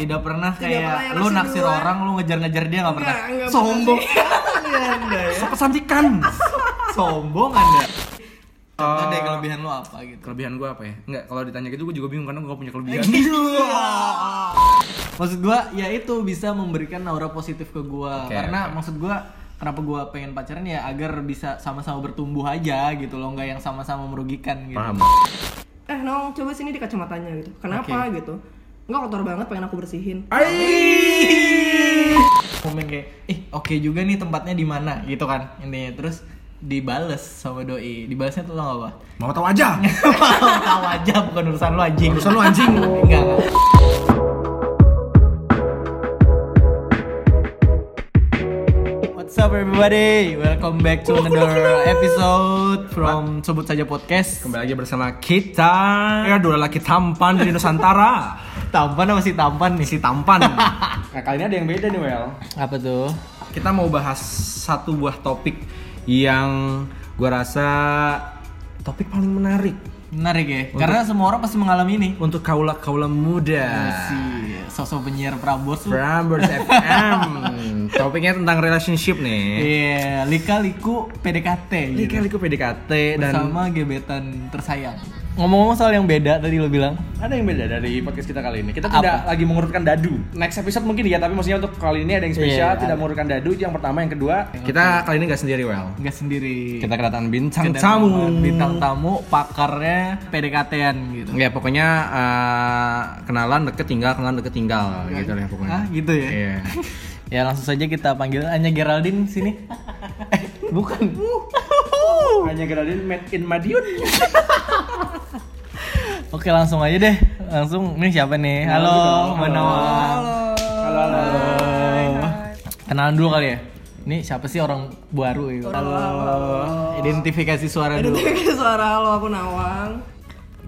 Tidak pernah kayak yang lu naksir duluan. orang, lu ngejar-ngejar dia nggak pernah. Enggak, enggak pernah Sombong. Iya, ya. Kesantikan. Sombong anda. Contoh Eh, deh kelebihan lu apa gitu. Kelebihan gue apa ya? Enggak, kalau ditanya gitu gue juga bingung karena gue gak punya kelebihan. maksud gua ya itu bisa memberikan aura positif ke gua Oke, karena oke. maksud gua kenapa gua pengen pacaran ya agar bisa sama-sama bertumbuh aja gitu loh nggak yang sama-sama merugikan gitu Paham. Eh, Nong, coba sini di kacamatanya gitu. Kenapa gitu? Enggak kotor banget pengen aku bersihin. komen kayak ih oke juga nih tempatnya di mana gitu kan intinya terus dibales sama doi dibalesnya tuh tau apa Mau tahu aja. tahu aja bukan urusan lu anjing Urusan lu anjing. enggak enggak What's up everybody? Welcome back to another episode from Sebut Saja Podcast. Kembali lagi bersama kita ya dua laki tampan dari Nusantara. Tampan apa sih tampan nih? Si tampan. nah kali ini ada yang beda nih Well. Apa tuh? Kita mau bahas satu buah topik yang gua rasa topik paling menarik Menarik ya, karena semua orang pasti mengalami ini. untuk kaula kaula muda. Si sosok penyiar Prambors. Prambors FM. Topiknya tentang relationship nih. Iya, lika-liku PDKT Ini gitu. kali ke PDKT dan Bersama gebetan tersayang. Ngomong-ngomong soal yang beda tadi lo bilang. ada yang beda dari podcast kita kali ini. Kita Apa? tidak lagi mengurutkan dadu. Next episode mungkin ya, tapi maksudnya untuk kali ini ada yang spesial, Iya, tidak ada. mengurutkan dadu. Itu yang pertama, yang kedua, kita kali ini nggak sendiri well. Nggak sendiri. Kita kedatangan bintang Kedatangan tamu. Bintang tamu pakarnya PDKT-an gitu. Ya pokoknya eh, kenalan deket tinggal, kenalan deket tinggal gitu lah pokoknya. Ah, gitu ya? Iya. Ya langsung saja kita panggil Anya Geraldine sini. eh, bukan. Hanya Geraldine made in Madiun. Oke, langsung aja deh. Langsung ini siapa nih? Halo, dulu dong. Mbak Nawang. Halo, halo. Kenalan dulu kali ya. Ini siapa sih orang baru itu? Halo. Identifikasi suara dulu. Identik suara lo aku Nawang.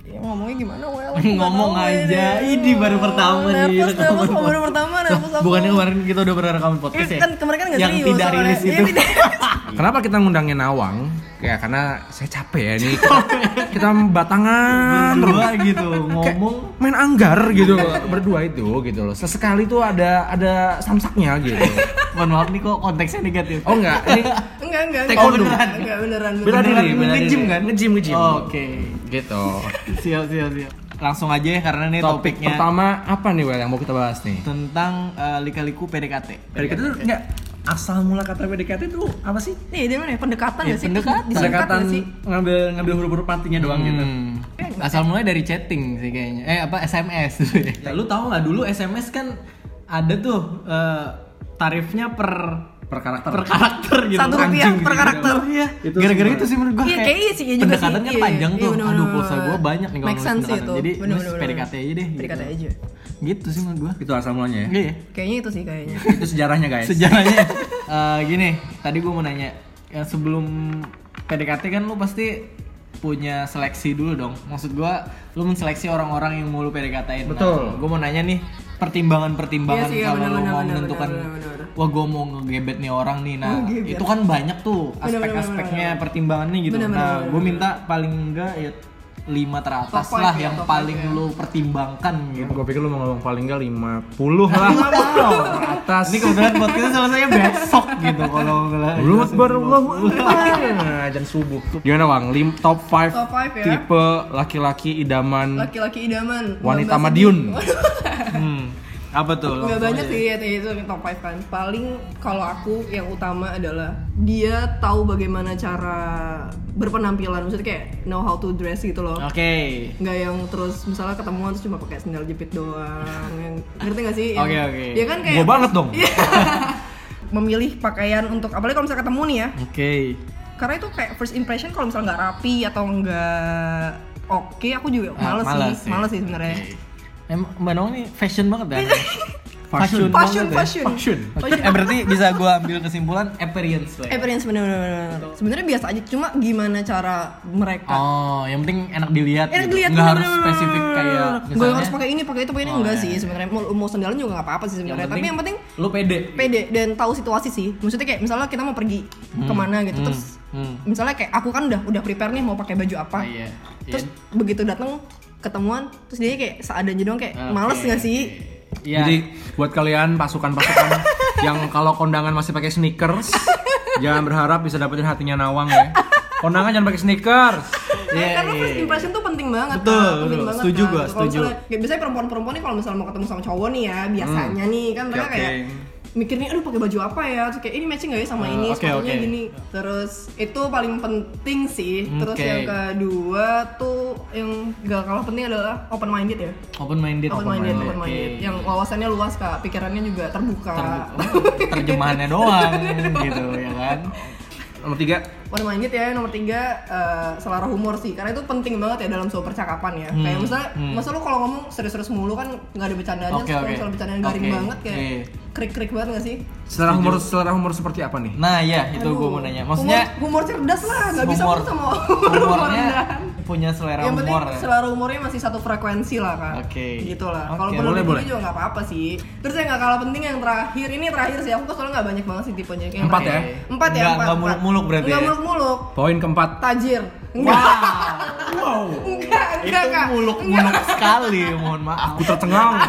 Ya, ngomongnya gimana, Well? Ngomong aja. ini. Ini baru pertama nih, Nervous, rekaman nervous, podcast. baru pertama, nervous aku. Bukannya kemarin kita udah pernah rekaman podcast ya? kan kemarin kan Yang serius tidak soalnya. rilis Iya, itu. tidak. Kenapa kita ngundangin Nawang? Ya karena saya capek ya nih. Kita, kita batangan Berdua gitu Kayak ngomong. main anggar gitu berdua itu gitu loh. Sesekali tuh ada ada samsaknya gitu. Mohon maaf nih kok konteksnya negatif. Oh enggak, ini Enggak, enggak, enggak. beneran. Enggak, beneran. bela beneran. diri, diri. kan? Nge-gym, nge-gym. Oke. Gitu. Siap, siap, siap. Langsung aja ya karena nih Topik topiknya pertama apa nih Wel yang mau kita bahas nih? tentang eh, lika-liku PDKT. PDKT itu enggak asal mula kata PDKT itu apa sih? Nih, dia mana ya? Pendekatan Ya, sih? pendekatan. Pendekatan sih? ngambil ngambil huruf-huruf matinya doang gitu. Hmm. Asal mulai dari chatting sih kayaknya. Eh apa SMS dulu ya. Ya, lu tahu nggak dulu SMS kan ada tuh eh, tarifnya per Per karakter. per karakter gitu. Satu rupiah Anjing per gitu. karakter. Iya. Itu Gara-gara sih, itu sih menurut gua Iya, kayak kayaknya sih, iya juga pendekatan sih. kan Iya, panjang iya, tuh. bener, Aduh, pulsa gua banyak nih kalau sense sih pendekatan. itu. Jadi Bener, nulis bener, PDKT aja deh. PDKT gitu. aja. Gitu sih menurut gua. Itu asal mulanya ya. Iya. Kayaknya itu sih kayaknya. itu sejarahnya guys. Sejarahnya eh, gini, tadi gue mau nanya, yang sebelum PDKT kan lu pasti punya seleksi dulu dong. Maksud gua lu menseleksi orang-orang yang mau lu PDKT-in. Betul. gue mau nanya nih pertimbangan-pertimbangan Iya iya, kalau mau benar, menentukan benar. wah gue mau ngegebet nih orang nih. Nah, Oh, itu kan banyak tuh aspek-aspeknya pertimbangannya gitu. Benar, nah, gue minta paling enggak ya lima teratas Top lah ya, yang paling ya. lu pertimbangkan gitu. Gue pikir lu mau ngomong paling enggak 50 lah. atas. Ini kebetulan podcastnya selesai besok gitu kalau akbar Allahu Akbar. Ajan subuh. Gimana Bang? Lim, top 5 Top five ya. tipe laki-laki idaman Laki-laki idaman. wanita Madiun. Hmm. Apa tuh? Langsung banyak sih ya itu top 5 kan. Paling kalau aku yang utama adalah dia tahu bagaimana cara berpenampilan. Maksudnya kayak know how to dress gitu loh. Oke. Nggak yang terus misalnya ketemuan terus cuma pakai sandal jepit doang. yang, ngerti gak sih? Oke, oke. Dia kan kayak Gua banget dong. memilih pakaian untuk apalagi kalau misalnya ketemu nih ya. Oke. Karena itu kayak first impression kalau misalnya nggak rapi atau nggak oke, aku juga Ah, males, malas sih. Males sih sebenarnya. Oke. Em, Mbak Nong nih fashion banget ya? Fashion. Fashion, banget ya? fashion. Fashion. Eh berarti bisa gua ambil kesimpulan appearance lah. ya? Appearance bener-bener. Sebenarnya biasa aja, cuma gimana cara mereka. Oh, yang penting enak dilihat. Enak gitu. dilihat Nggak harus spesifik kayak Gue harus pakai ini, pakai itu, pakai ini Oh, enggak iya, sih iya. sebenarnya. Mau, mau sandalan juga nggak apa-apa sih sebenarnya. Tapi yang penting lu pede. pede dan tahu situasi sih. Maksudnya kayak misalnya kita mau pergi ke mana gitu, terus hmm. misalnya kayak aku kan udah udah prepare nih mau pakai baju apa. Ah, iya. Terus begitu datang ketemuan, terus dia kayak seadanya doang kayak Oke, males nggak sih? Iya. Jadi buat kalian pasukan-pasukan yang kalau kondangan masih pakai sneakers, jangan berharap bisa dapetin hatinya Nawang ya. Kondangan jangan pakai sneakers. Iya, karena iya. first impression tuh penting banget Betul, Kak. penting betul. banget Setuju kan. gua, Kalau setuju. misalnya- biasanya perempuan-perempuan nih kalau misalnya mau ketemu sama cowok nih ya biasanya nih kan mereka oke. kayak mikirnya aduh pakai baju apa ya? Terus kayak ini matching gak ya sama Ah, ini? oke, sepatunya oke. gini. Terus itu paling penting sih. Terus yang kedua tuh yang gak kalah penting adalah open minded ya. Open minded. open minded open Oke. minded yang wawasannya luas kak. Pikirannya juga terbuka. Ter- oh, terjemahannya doang gitu ya kan. Nomor tiga, open minded ya nomor tiga eh, selera humor sih karena itu penting banget ya dalam sebuah percakapan ya Hmm, kayak misalnya hmm. masa lu kalau ngomong serius-serius mulu kan nggak ada bercandanya kalau oke. misalnya bercandaan garing Oke, banget kayak iya. krik-krik banget gak sih selera humor selera humor seperti apa nih? Nah ya itu gue mau nanya. Maksudnya humor, humor cerdas lah nggak bisa humor sama humor humornya. Punya selera yang penting humor. ya? selera humornya masih satu frekuensi lah kak Oke. gitu lah Oke, kalau boleh, boleh boleh. juga nggak apa-apa sih terus yang nggak kalah penting yang terakhir ini terakhir sih aku soalnya nggak banyak banget sih tipenya yang Empat terakhir. ya? empat ya Nggak- empat nggak muluk-muluk berarti nggak ya? muluk-muluk Poin keempat. tajir enggak Wow. enggak enggak itu Kak. muluk-muluk sekali, mohon maaf. Aku tercengang.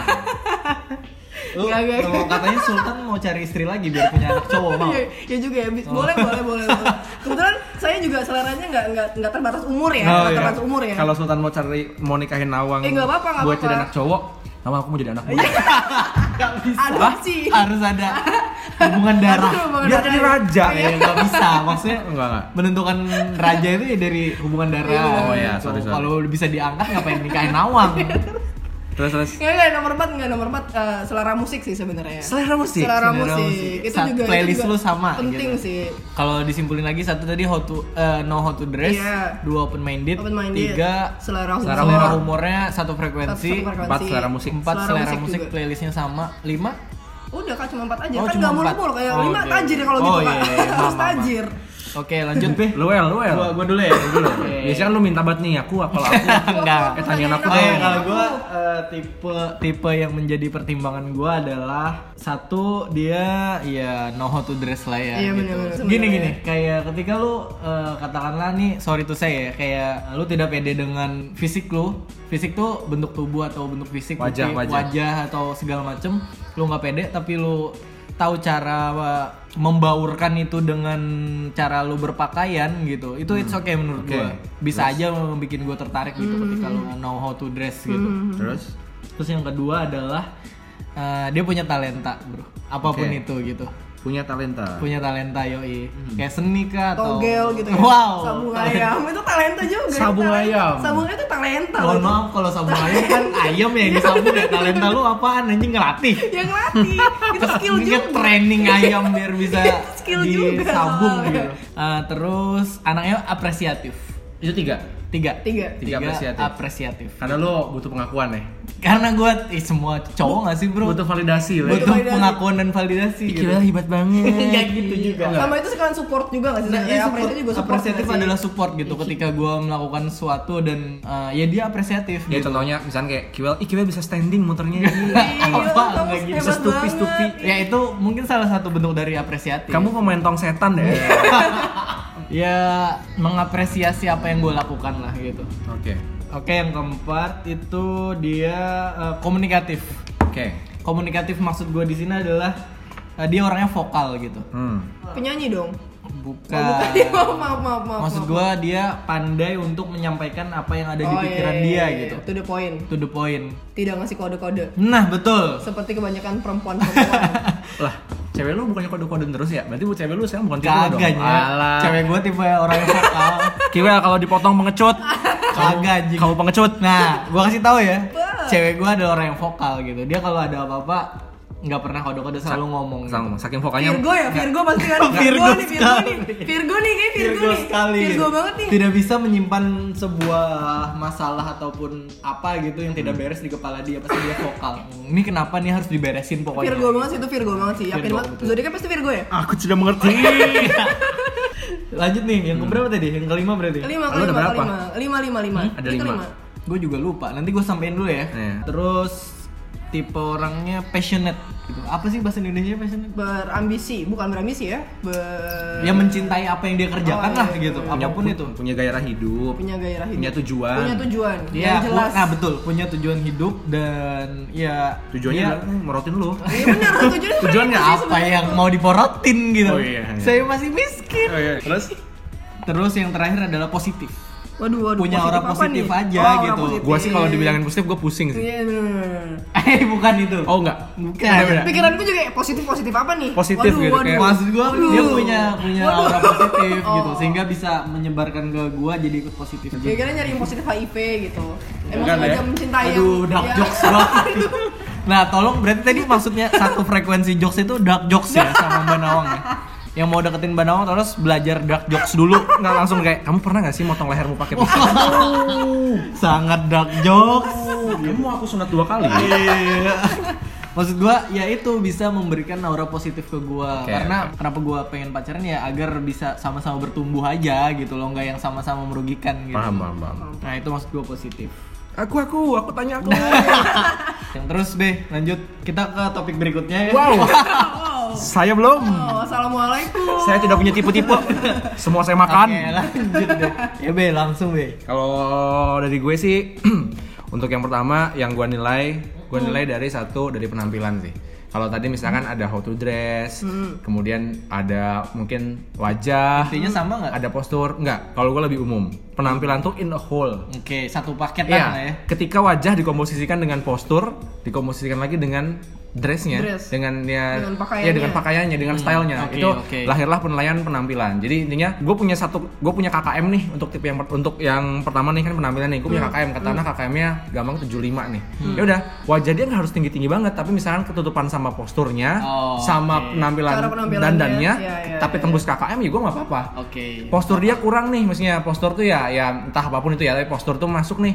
Lu nggak. kalau katanya Sultan mau cari istri lagi biar punya anak cowok mau. Ya juga ya. Oh. Boleh, boleh, boleh, boleh. Kebetulan saya juga seleranya nggak nggak nggak terbatas umur ya, Oh, iya. terbatas umur ya. Kalau Sultan mau cari mau nikahin Nawang Eh, nggak apa-apa, nggak buat apa-apa. jadi anak cowok, Nawang aku mau jadi anak muda. Gak bisa. Adopsi. Harus ada hubungan darah. Hubungan Biar jadi raja. Ya nggak bisa. Maksudnya Enggak enggak. menentukan raja itu ya dari hubungan darah. Iya. Oh, iya, sorry, sorry. Kalau bisa diangkat ngapain nikahin nawang? Terus terus. Nggak, nggak, nomor 4, nggak nomor 4 eh, selera musik sih sebenarnya. Selera musik. Selera Selera musik. musik. Itu Sa- juga itu playlist juga lu sama, Penting gitu. sih. Kalau disimpulin lagi satu tadi how to eh, know how to dress, Iya. dua open minded, Open minded. tiga Selera humor. selera humornya satu frekuensi, Satu frekuensi. Empat selera musik. empat Selera selera, musik musik, juga. playlistnya sama, lima Udah kak cuma 4 aja. Oh, kan nggak empat. muluk-muluk kayak Oh, 5 oke. tajir kalau Oh, gitu iya, kak. iya, iya. Harus Maaf, maaf. tajir. Oke lanjut Luel, luel. Gua, gua dulu ya dulu. Biasanya kan lu minta banget nih aku apa aku. Enggak. Eh, tanyain aku dong. kalau gue tipe tipe yang menjadi pertimbangan gue adalah satu dia ya know how to dress lah ya. Iya, gitu. bener-bener. Gini Sebenarnya. gini, kayak ketika lu eh, katakanlah nih sorry to say ya, kayak lu tidak pede dengan fisik lu, fisik tuh bentuk tubuh atau bentuk fisik, Wajah, bukti- wajah. wajah atau segala macem, lu nggak pede tapi lu tahu cara uh, membaurkan itu dengan cara lu berpakaian gitu itu it's okay menurut Oke. gua bisa aja bikin gua tertarik gitu ketika lu know how to dress gitu Terus Terus yang kedua adalah eh, dia punya talenta, bro. Apa pun Oke. itu gitu. Punya talenta. Punya talenta yoi. Kayak seni kah atau Togel gitu ya. Wow. Sabung talenta. ayam itu talenta juga. Sabung Talenta. ayam. Sabung itu talenta. Mohon loh. maaf kalau sabung ayam kan ayam ya yang disabung ya. Talenta lu apaan anjing ngelatih. Yang latih. itu skill juga. training ayam biar bisa Skill juga disabung soalnya. gitu. Eh, terus anaknya apresiatif. Itu tiga. Tiga. Tiga. Tiga apresiatif. apresiatif. Karena lo butuh pengakuan ya. Karena gue semua cowok gak sih bro? Butuh validasi lah. Butuh validasi. pengakuan dan validasi gitu. hebat banget. Enggak gitu juga. Sama itu sekarang support juga nggak sih? Nah, iya, support, apresiatif juga support apresiatif nggak adalah support gitu ketika gue melakukan sesuatu dan uh, ya dia apresiatif Ya gitu. contohnya misalnya kayak Kiwel, ih Kiwel bisa standing muternya. Iya, Apa? Nggak gitu. hebat Stupi, banget. stupi. Ya itu mungkin salah satu bentuk dari apresiatif. Kamu pemain tong setan deh. ya mengapresiasi apa yang gue lakukan lah gitu. Oke. Oke yang keempat itu dia uh, komunikatif. Oke. Komunikatif maksud gue di sini adalah uh, dia orangnya vokal gitu. Hmm. Penyanyi dong. Bukan. Oh, bukan. maaf, maaf, maaf, maaf. Maksud gue dia pandai untuk menyampaikan apa yang ada di Oh, pikiran iya, dia iya, gitu. To the point. To the point. Tidak ngasih kode-kode. Nah betul. Seperti kebanyakan perempuan-perempuan. Lah, cewek lu bukannya kode-kode terus ya? Berarti bu cewek lu sekarang bukan tipe dong. Alah. Cewek gue tipe orang yang vokal. Kiwel kalau dipotong pengecut. Kagak anjing. Kamu pengecut. Nah, gue kasih tahu ya. Cewek gue adalah orang yang vokal gitu. Dia kalau ada apa-apa nggak pernah kode-kode selalu ngomong. gitu. Sang, saking vokalnya. Virgo ya, Virgo pasti kan. Virgo nih, Virgo sekali. nih. Virgo nih, kayak Virgo, Virgo nih. sekali. Virgo banget nih. Tidak bisa menyimpan sebuah masalah ataupun apa gitu yang tidak beres di kepala dia pasti dia vokal. Ini kenapa nih harus diberesin pokoknya. Virgo banget sih itu Virgo banget sih. Yakin banget. Zodiaknya pasti Virgo ya? Aku sudah mengerti. Lanjut nih, yang keberapa tadi? Yang kelima berarti? Kelima, kelima, berapa? kelima. Lima, lima, lima. Hmm, ada lima. kelima. Gue juga lupa. Nanti gue sampein dulu ya. Iya. Terus tipe orangnya passionate gitu. Apa sih bahasa Indonesia passionate? berambisi bukan berambisi ya ber Ya mencintai apa yang dia kerjakan Oh, lah iya, gitu. iya. punya, Apa pun itu. punya gairah hidup punya gairah hidup punya tujuan punya tujuan Iya, yang jelas nah betul, punya tujuan hidup dan ya tujuannya ya, adalah "Eh, merotin lu Iya benar tujuan tujuannya apa yang mau diporotin gitu. Oh, iya, iya. Saya masih miskin. oh, iya. terus Terus yang terakhir adalah positif. Waduh waduh Punya aura apa positif nih? aja Oh, gitu. positif. gua sih kalau dibilangin positif gua pusing sih iya benar. Eh bukan itu. oh enggak Bukan. Beda, beda. pikiranku juga positif positif apa nih Positif waduh, gitu, waduh. kayak- Maksud gua Waduh. dia punya punya Waduh. aura positif Oh. gitu sehingga bisa menyebarkan ke gua jadi ikut positif. kira-kira nyari yang positif HIV gitu emang Bukan, sengaja ya? mencintai yang Aduh, dark ya. jokes banget. Nah, tolong berarti tadi maksudnya satu frekuensi jokes itu dark jokes ya sama Mbak Nawang ya. Yang mau deketin Mbak Nawang terus belajar dark jokes dulu. nggak langsung kayak kamu pernah nggak sih motong lehermu pakai pisau Sangat dark jokes. kamu mau aku sunat dua kali Iya. Maksud gua ya itu bisa memberikan aura positif ke gua Oke, karena kenapa gua pengen pacaran ya agar bisa sama-sama bertumbuh aja gitu loh nggak yang sama-sama merugikan gitu. paham paham paham Nah itu maksud gua positif. aku aku aku tanya aku Yang terus B lanjut kita ke topik berikutnya ya. wow saya belum oh assalamualaikum saya tidak punya tipe-tipe semua saya makan Oke lanjut deh. Ya B langsung B. Kalau dari gue sih untuk yang pertama yang gue nilai gue nilai dari satu dari penampilan sih. Kalau tadi misalkan ada how to dress, kemudian ada mungkin wajah, Intinya sama nggak? ada postur, enggak. Kalau gue lebih umum, penampilan tuh in a whole. Oke satu paket Iya, lah ya. ketika wajah dikomposisikan dengan postur, dikomposisikan lagi dengan dressnya, Dress. dengan ya, Dengan pakaiannya. ya dengan pakaiannya, dengan stylenya, oke, itu oke. lahirlah penilaian penampilan. Jadi intinya, gue punya satu, gue punya KKM nih untuk tipe yang untuk yang pertama nih kan penampilan nih, gue punya KKM, katanya KKM-nya gampang 75 nih. Ya udah, wajah dia nggak harus tinggi tinggi banget, tapi misalkan ketutupan sama posturnya, Oh, sama oke. penampilan Cara penampilannya, dandannya, ya, ya, tapi ya. tembus KKM ya gue nggak apa-apa Oke. postur dia kurang nih maksudnya postur tuh ya ya entah apa pun itu ya tapi postur tuh masuk nih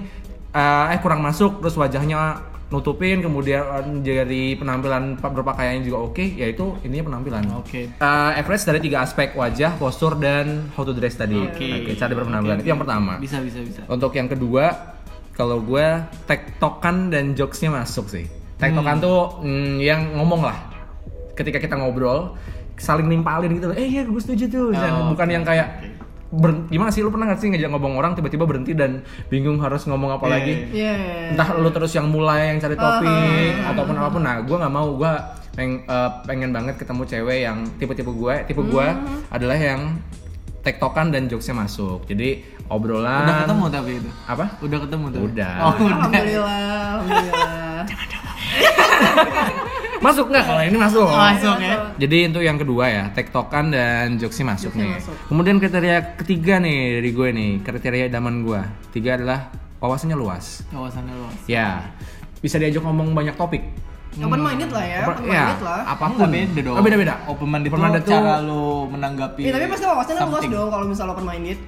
eh eh, kurang masuk terus wajahnya nutupin kemudian jadi penampilan pa- berpakaiannya juga oke ya itu intinya penampilan. Oke. Eh, average dari tiga aspek wajah postur dan how to dress tadi. Oke. cara berpenampilan. Itu yang pertama. Bisa bisa bisa. untuk yang kedua kalau gue tektokan dan jokesnya masuk sih. Tektokan tuh mm, yang ngomong lah. Ketika kita ngobrol saling nimpalin gitu. Eh iya gue setuju tuh. Dan Oh, bukan yang kayak ber- gimana sih lu pernah gak sih ngajak ngomong orang tiba-tiba berhenti dan bingung harus ngomong apa Iya, lagi Iya. entah lu terus yang mulai yang cari topik ataupun apa pun nah gue nggak mau gue peng, eh, pengen banget ketemu cewek yang tipe-tipe gue tipe gue adalah yang tektokan dan jokesnya masuk jadi obrolan Udah ketemu tapi itu. apa Udah ketemu tuh. Udah. Oh, udah. Alhamdulillah, alhamdulillah. masuk nggak kalau ini masuk Masuk ya. jadi itu yang kedua ya tektokan dan jokesnya masuk Jokesnya nih masuk. kemudian kriteria ketiga nih dari gue nih kriteria idaman gue tiga adalah wawasannya luas Wawasannya luas. ya bisa diajak ngomong banyak topik Open minded lah ya, Apa- open ya, minded lah. apa pun Enggak beda dong. Oh, Open minded, Open minded itu tuh- cara lo menanggapi. Iya, tapi pasti wawasannya luas something. dong kalau misalnya open minded.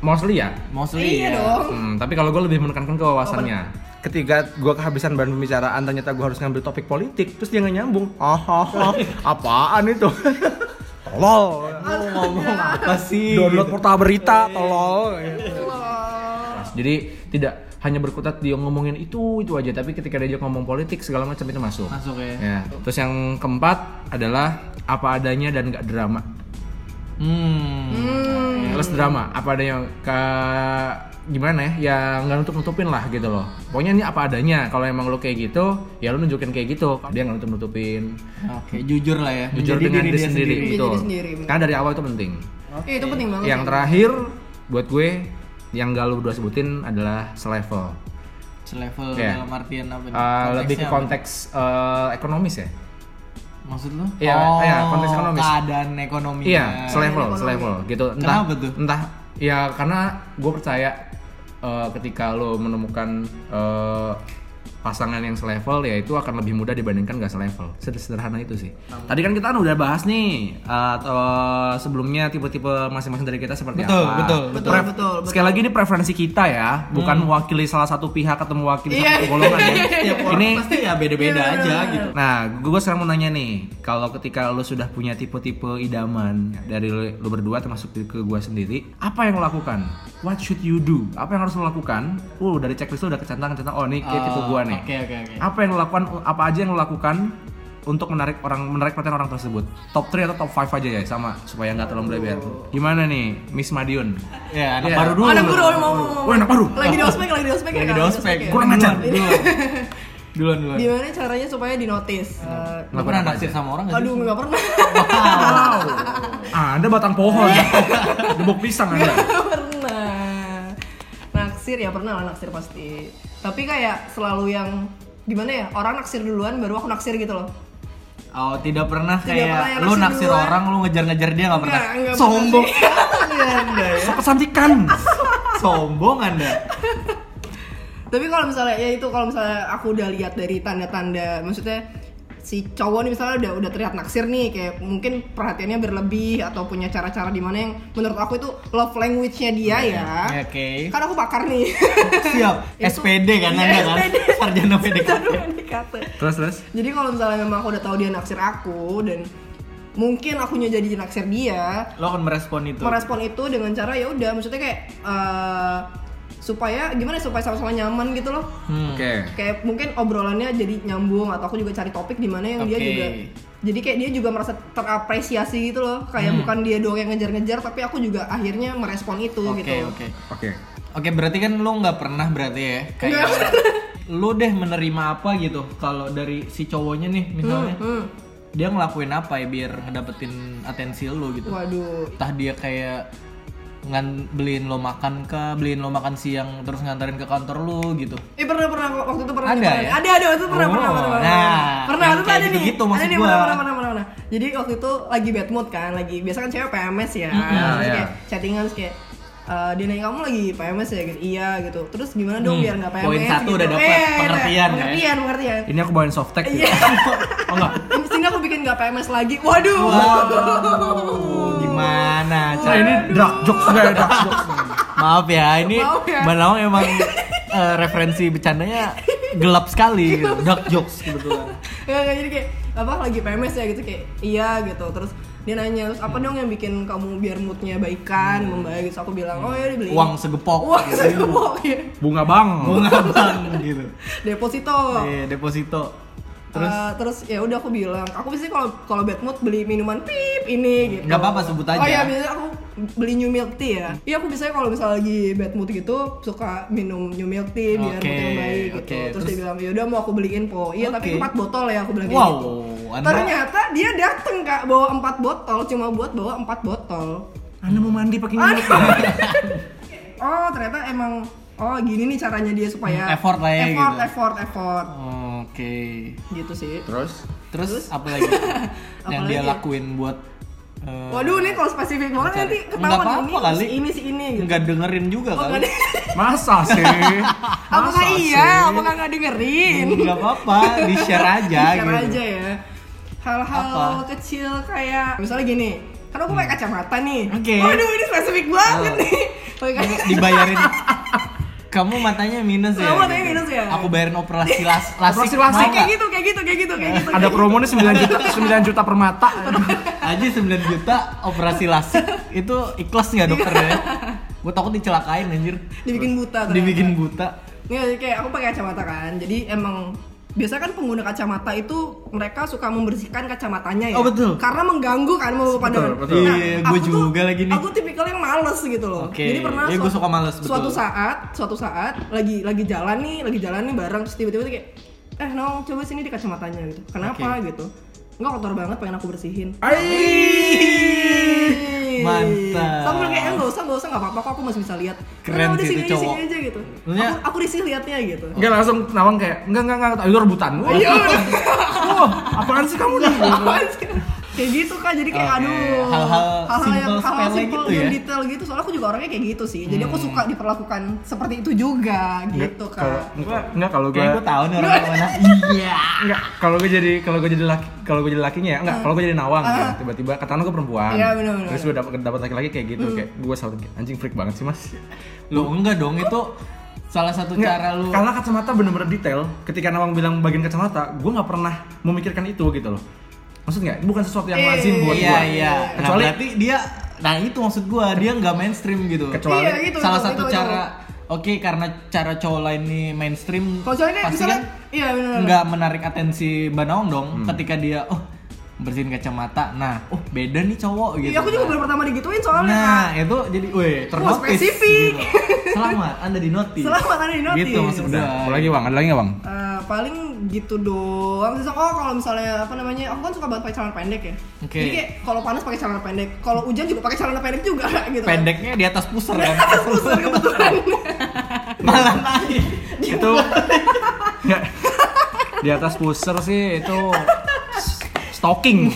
mostly ya Mostly Iya ya. dong. Hmm, tapi kalau gue lebih menekankan ke wawasannya. Ketika gue kehabisan bahan pembicaraan, ternyata gue harus ngambil topik politik, terus dia nggak nyambung. Ah, ah, ah. apaan itu? tolol. Lo ngomong apa sih? Download portal berita, tolol. Wah. Jadi tidak hanya berkutat dia ngomongin itu itu aja, tapi ketika dia ngomong politik segala macam itu masuk. Masuk ya. Ya. Terus yang keempat adalah apa adanya dan nggak drama. Hmm. Hmm. Less drama, apa adanya ke gimana ya? Ya nggak nutup nutupin lah gitu loh. Pokoknya ini apa adanya. Kalau emang lo kayak gitu, ya lo nunjukin kayak gitu. Dia nggak nutup nutupin. Oke, jujur lah ya. Jujur Menjadi dengan diri dia sendiri, diri sendiri, bener. Karena dari awal itu penting. Iya, itu penting banget. Yang sih. terakhir buat gue yang gak lu berdua sebutin adalah selevel. Selevel Iya. dalam artian apa nih? Uh, lebih ke apa? konteks uh, ekonomis ya. Maksud lu? Iya, oh, iya, konteks ekonomis. Keadaan ekonomi. Iya, selevel, selevel gitu. Entah, Kenapa tuh? Entah ya karena gue percaya uh, ketika lo menemukan uh, pasangan yang selevel ya itu akan lebih mudah dibandingkan gak selevel. Sederhana itu sih. Tadi kan kita kan udah bahas nih uh, atau sebelumnya tipe-tipe masing-masing dari kita seperti Betul, apa. betul, betul, Pref- betul, betul. Sekali lagi ini preferensi kita ya, bukan mewakili salah satu pihak atau mewakili Iya. satu golongan ya. Setiap orang ini pasti ya beda-beda Iya, aja gitu. Nah, gue sekarang mau nanya nih, kalau ketika lo sudah punya tipe-tipe idaman dari lo, berdua termasuk ke gue sendiri, apa yang lo lakukan? What should you do? Apa yang harus lo lakukan? Uh, dari checklist lo udah kecantang kecantang. Oh, ini kayak tipe gue nih. Oke oke oke. Apa yang lo lakukan? Apa aja yang lo lakukan untuk menarik orang menarik perhatian orang tersebut? Top 3 atau top 5 aja ya sama supaya nggak terlalu melebar. Gimana nih, Miss Madiun? Ya anak Iya. baru dulu. Anak lu. baru mau mau mau. Wah, anak baru. Lagi di ospek, lagi di ospek ya. Lagi di ospek. ya. Kurang ajar. Duluan. Duluan duluan. Gimana caranya supaya di notice? Eh, Lu pernah naksir sama orang? Aduh, nggak pernah. Wow. Ah, Anda batang pohon. Debok pisang Anda. Naksir ya pernah lah naksir pasti. Tapi kayak selalu yang gimana ya? Orang naksir duluan baru aku naksir gitu loh. Oh tidak pernah Tidak kayak pernah lu naksir duluan. orang lu ngejar-ngejar dia nggak pernah. Nggak, nggak Sombong. Anda ya. So kesantikan. Sombong anda. Tapi kalau misalnya ya itu kalau misalnya aku udah lihat dari tanda-tanda maksudnya si cowok nih misalnya udah udah terlihat naksir nih kayak mungkin perhatiannya berlebih atau punya cara-cara di mana yang menurut aku itu love language-nya dia ya. Ya, Oke. Kan aku pakar nih. Siap. Itu- SPD kan Iya, anda kan? Sarjana PDKT. Terus terus. Jadi kalau misalnya memang aku udah tahu dia naksir aku dan mungkin akunya jadi naksir dia, Lo akan merespon itu. merespon itu dengan cara ya udah maksudnya kayak eh, supaya gimana ya, supaya sama-sama nyaman gitu loh. Hmm. Oke. Kayak mungkin obrolannya jadi nyambung atau aku juga cari topik di mana yang dia Oke. juga jadi kayak dia juga merasa terapresiasi gitu loh. Kayak Hmm. bukan dia doang yang ngejar-ngejar tapi aku juga akhirnya merespon itu Oke gitu. oke. Oke. Oke berarti kan lo nggak pernah berarti ya kayak lo deh menerima apa gitu kalau dari si cowoknya nih misalnya Hmm. dia ngelakuin apa ya biar ngedapetin atensi lo gitu. Waduh. Entah dia kayak ngan beliin lo makan ke beliin lo makan siang terus nganterin ke kantor lo gitu. Eh pernah pernah waktu itu pernah Ada pernah ya? Ada ada waktu itu pernah Oh, pernah pernah pernah. nah, pernah waktu itu ada nih. gitu-gitu ada nih pernah pernah pernah pernah. Jadi waktu itu lagi bad mood kan, lagi biasa kan cewek PMS ya. Mm-mm. Terus Iya. kayak chattingan terus kayak eh, dia nanya kamu lagi PMS ya gitu. Iya gitu. Terus gimana dong Hmm, biar nggak PMS poin satu gitu. udah dapet, Iya, iya, pengertian ya. Pengertian, pengertian. Ini aku bawain soft tech. Iya. oh enggak. Sehingga aku bikin nggak PMS lagi. Waduh. Wow, gimana cara ini drag jokes ya drag jokes. Maaf ya, ini Maaf ya. Mbak Nawang emang eh, referensi bercandanya gelap sekali gitu. Dark jokes kebetulan. Nggak, jadi kayak apa lagi PMS ya gitu kayak iya gitu terus dia nanya terus apa dong yang bikin kamu biar moodnya baikan membaik gitu aku bilang oh ya dibeliin Uang segepok. uang gitu. segepok ya Bunga bang. Bunga bang gitu. deposito Iya, deposito. Terus Terus terus ya udah aku bilang aku biasanya kalau kalau bad mood beli minuman pip ini gitu Nggak apa-apa, sebut aja. oh iya biasanya aku beli new milk tea ya iya aku biasanya kalau misalnya lagi bad mood gitu suka minum new milk tea biar Oke, moodnya baik gitu oke. terus, Terus- dia bilang ya udah mau aku beliin po iya tapi Oke. empat botol ya aku bilang wow, gitu Anda Ternyata dia dateng kak bawa empat botol cuma buat bawa empat botol. Anda mau mandi pakai Aduh. minyak. Oh ternyata emang oh gini nih caranya dia supaya Hmm, effort lah ya, effort, gitu. effort, effort, Oke. gitu sih. Terus Terus, apa lagi? yang Apa dia lagi? lakuin buat eh, Waduh nih kalau spesifik banget nanti Nggak ketahuan apa-apa ini kali. si ini si ini gitu. nggak dengerin juga Oh, kali. masa sih? Apakah Masa iya? sih? Apakah nggak dengerin? Nggak apa-apa, di share aja Share gitu. aja ya. Hal-hal Apa? Hmm. kecil kayak misalnya gini, kan aku pakai kacamata nih. Oke. Waduh ini spesifik banget Oh. nih. Pakai kacamata. Dibayarin. Kamu matanya minus ya? Kamu matanya minus ya? Aku bayarin operasi las lasik. Operasi lasik. kayak gitu, kayak gitu, kayak gitu, kayak gitu. Ada promo nih 9 juta 9 juta per mata. Aja 9 juta operasi lasik itu ikhlas nggak dokter ya? Gue takut dicelakain anjir. dibikin buta ternyata. Dibikin buta. Nggak, kayak aku pakai kacamata kan. Jadi emang biasa kan pengguna kacamata itu mereka suka membersihkan kacamatanya ya. Oh, betul. Karena mengganggu kan mau pandangan. betul. Iya, gua aku tuh- juga lagi nih. Aku tipikal yang males gitu loh. Oke. Jadi pernah Iya, gua suka males, betul. Suatu saat, suatu saat lagi lagi jalan nih, lagi jalan nih bareng terus tiba-tiba tuh kayak eh Nong coba sini di kacamatanya gitu. Kenapa gitu? Enggak kotor banget pengen aku bersihin. Mantap. Aku bilang kayak eh, nggak usah nggak usah nggak apa-apa kok aku masih bisa lihat. Keren sih sini itu aja, cowok. sini aja gitu. Maksudnya- Aku, aku risih liatnya gitu. Enggak langsung nawang kayak enggak enggak enggak itu rebutan. Wah, Iya wah, apaan sih kamu nih? Apaan sih? Kayak gitu kan jadi kayak Oke, aduh. Hal-hal yang simple, hal-hal simple gitu yang ya? detail gitu. Soalnya aku juga orangnya kayak gitu sih. Jadi aku suka diperlakukan seperti itu juga gitu Kalau kan enggak enggak kalau Kayak gue gua tahu nih orang yang mana. Iya. enggak kalau gue jadi kalau gue jadi laki kalau gue jadi lakinya ya enggak. Kalau gue jadi nawang Ah. ya, tiba-tiba katakan gue perempuan. Iya, bener, bener, terus gue dapat dapat laki-laki kayak gitu Hmm. kayak gue selalu kayak, anjing freak banget sih mas. Lu enggak dong itu salah satu Enggak, cara lu karena kacamata bener-bener detail. Ketika nawang bilang bagian kacamata gue nggak pernah memikirkan itu gitu loh maksud nggak bukan sesuatu yang Eh, lazim buat Iya gue iya. Nah, kecuali berarti dia nah itu maksud gua dia nggak mainstream gitu. Kecuali- Iya, gitu, salah gitu, satu gitu, cara oke karena cara cowok lain nih mainstream Kalau cewek kayak pasti misalnya, kan iya benar. nggak menarik atensi Mbak Naong dong Hmm. ketika dia oh bersihin kacamata nah oh beda nih cowok gitu Iya, aku juga baru pertama digituin soalnya. nah itu jadi weh ternotis spesifik. gitu. selamat anda di notis Selamat ada di notis. gitu maksud gue Apa lagi bang? Ada lagi nggak bang? Eh, paling gitu doang sih. Oh kalau misalnya apa namanya, aku kan suka banget pakai celana pendek ya. Oke. Jadi kayak kalau panas pakai celana pendek, kalau hujan juga pakai celana pendek juga gitu. kan. pendeknya di atas pusar kan Pusar kebetulan. malah naik itu di atas pusher sih itu stalking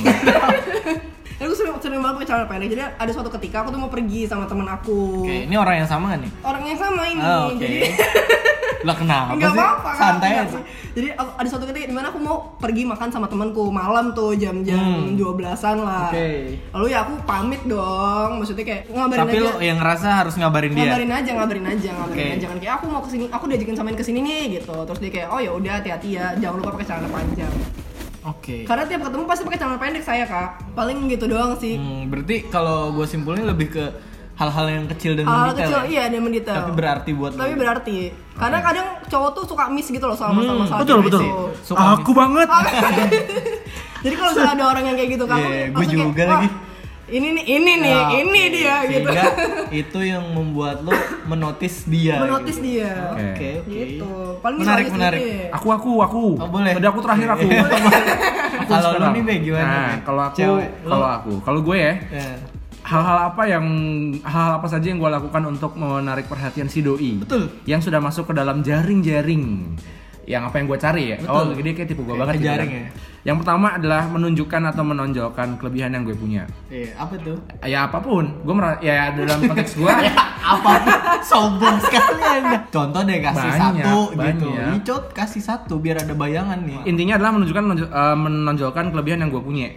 Aku sering, sering banget pakai celana pendek. Jadi ada suatu ketika aku tuh mau pergi sama temen aku. oke ini orang yang sama gak nih Orang yang sama ini. Oh, oke Jadi lah kenapa Enggak sih apa-apa santai aja. Jadi aku, ada suatu ketika di mana aku mau pergi makan sama temanku malam tuh jam-jam Hmm. 12-an lah. Oke. Lalu ya aku pamit dong. Maksudnya kayak ngabarin tapi aja. lo yang ngerasa harus ngabarin dia ngabarin aja, ngabarin aja, ngabarin Oke. aja kan kayak aku mau ke sini, aku diajakin samain ke sini nih gitu. Terus dia kayak oh ya udah hati-hati ya, jangan lupa pakai celana panjang. oke Karena tiap ketemu pasti pakai celana pendek saya kak. Paling gitu doang sih. Hmm, berarti kalau gue simpulnya lebih ke hal-hal yang kecil dan Hal mendetail kecil ya? iya dia mendetail. tapi berarti buat lo. Tapi berarti. Karena kadang cowok tuh suka miss gitu loh sama Hmm, masalah-masalah betul betul itu. Suka aku banget Jadi kalau misalnya ada orang yang kayak gitu kan, Iya, aku gue kayak, juga "Wah, lagi." Ini nih, ini nih, Ya, ini oke. dia gitu. Sehingga itu yang membuat lo menotis dia Menotis gitu. dia. oke oke Gitu. Paling menarik menarik sedikit. aku aku aku Oh, boleh. tadi aku terakhir aku kalau lo nih Be, gimana nah kalau aku lo- kalau aku kalau gue ya Ya. Hal-hal apa yang hal apa saja yang gue lakukan untuk menarik perhatian si doi? Betul. yang sudah masuk ke dalam jaring-jaring. Yang apa yang gue cari ya? Betul. oh jadi kayak tipe gue banget gitu jaring ya. yang pertama adalah menunjukkan atau menonjolkan kelebihan yang gue punya. Iya, apa tuh? ya apa pun. Gue merasa ya dalam konteks gue apa sombong sekali anda. Contoh deh kasih Banyak, satu gitu. banyak. Icot kasih satu biar ada bayangan nih. Intinya adalah menunjukkan eh, menonjolkan kelebihan yang gue punya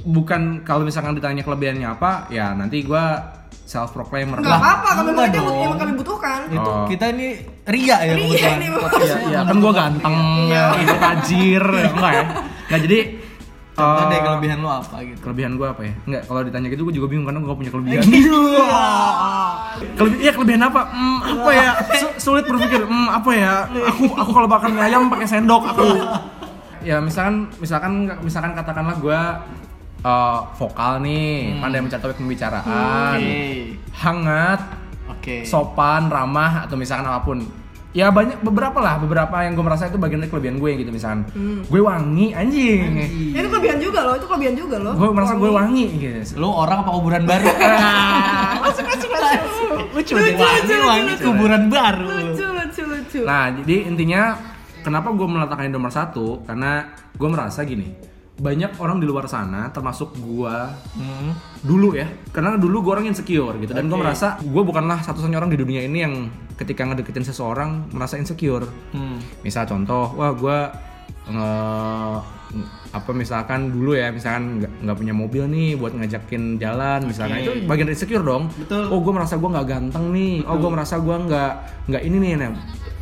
bukan kalau misalkan ditanya kelebihannya apa ya nanti gue self proclaimer Nggak apa-apa, kami enggak itu yang, kami butuhkan. itu Oh. kita ini ria ya Ria nih, Bang. Podcastnya ya, ya kan gue ganteng Iya. gue tajir enggak ya nah jadi contoh eh, deh kelebihan lo apa gitu kelebihan gue apa ya enggak kalau ditanya gitu gue juga bingung karena gue gak punya kelebihan Kelebih, iya kelebihan apa? Hmm, apa ya? Su- sulit berpikir. Hmm, apa ya? Aku aku kalau makan mie ayam pakai sendok aku. Ya misalkan misalkan misalkan katakanlah gue eh, vokal nih, pandai mencari topik pembicaraan, oke hangat, oke sopan, ramah atau misalkan apa pun. Ya banyak beberapa lah, beberapa yang gue merasa itu bagian dari kelebihan gue gitu misalkan. Gue wangi anjing. Ya, itu kelebihan juga loh, itu kelebihan juga loh. Gue merasa gue wangi gitu. lo orang apa kuburan baru Masuk, masuk, masuk. lucu deh wangi wangi kuburan baru Lucu, lucu, lucu. Nah, jadi intinya kenapa gue meletakkan nomor satu? Karena gue merasa gini, banyak orang di luar sana, termasuk gue Hmm. dulu ya, karena dulu gue orang insecure gitu, dan gue Oke. merasa gue bukanlah satu-satunya orang di dunia ini yang ketika ngedeketin seseorang merasa insecure. Hmm. Misal contoh, wah gue nge apa misalkan dulu ya misalkan nggak punya mobil nih buat ngajakin jalan misalkan itu bagian dari insecure dong Betul. oh gue merasa gue nggak ganteng nih oh gue merasa gue nggak nggak ini nih nah,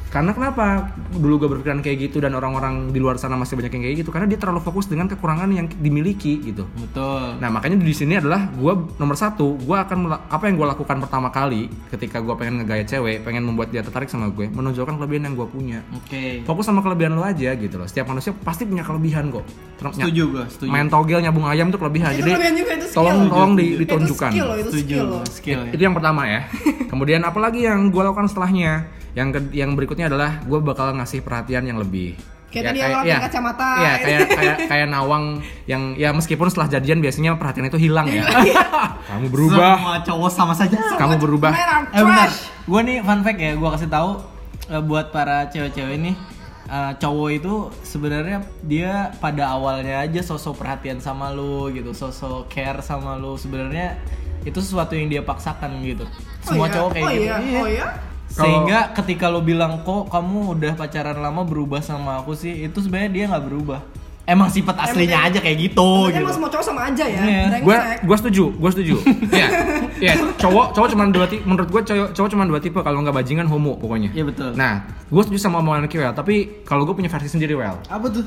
karena kenapa dulu gue berpikiran kayak gitu dan orang-orang di luar sana masih banyak yang kayak gitu karena dia terlalu fokus dengan kekurangan yang dimiliki gitu betul Nah makanya di sini adalah gue nomor satu, gue akan apa yang gue lakukan pertama kali ketika gue pengen ngegaya cewek, pengen membuat dia tertarik sama gue, menonjolkan kelebihan yang gue punya. oke Fokus sama kelebihan lo aja gitu loh. Setiap manusia pasti punya kelebihan kok. Ter- setuju gue setuju Main togel nyabung ayam itu kelebihan. itu Jadi kelebihan juga, itu skill. tolong tolong di- ditunjukkan. Itu skill itu setuju skill loh. skill ya. Itu yang pertama ya. Kemudian apalagi yang gue lakukan setelahnya? Yang ke- yang berikutnya adalah gue bakal ngasih perhatian yang lebih. Kayak Ya, tadi yang pakai kacamata. Iya, kayak kayak kayak Nawang yang ya meskipun setelah jadian biasanya perhatian itu hilang ya. Kamu berubah. semua cowok sama saja Kamu berubah. Eh benar, trash. gue nih fun fact ya, gue kasih tahu eh, buat para cewek-cewek nih, eh, cowok itu sebenarnya dia pada awalnya aja sosok perhatian sama lu gitu, sosok care sama lu. Sebenarnya itu sesuatu yang dia paksakan gitu. Semua iya? cowok kayak oh, gitu. Iya? Oh iya? Sehingga ketika lu bilang kok kamu udah pacaran lama berubah sama aku sih, itu sebenarnya dia nggak berubah. Emang sifat aslinya aja kayak gitu gitu. emang semua cowok sama aja ya. Iya. Gue setuju, gue setuju. Iya. Iya, cowok cowok cuma dua tipe menurut gue cowok cowok cuma dua tipe kalau nggak bajingan homo pokoknya. Iya betul. Nah, gue setuju sama omongan Kiwel, tapi kalau gue punya versi sendiri well. Apa tuh?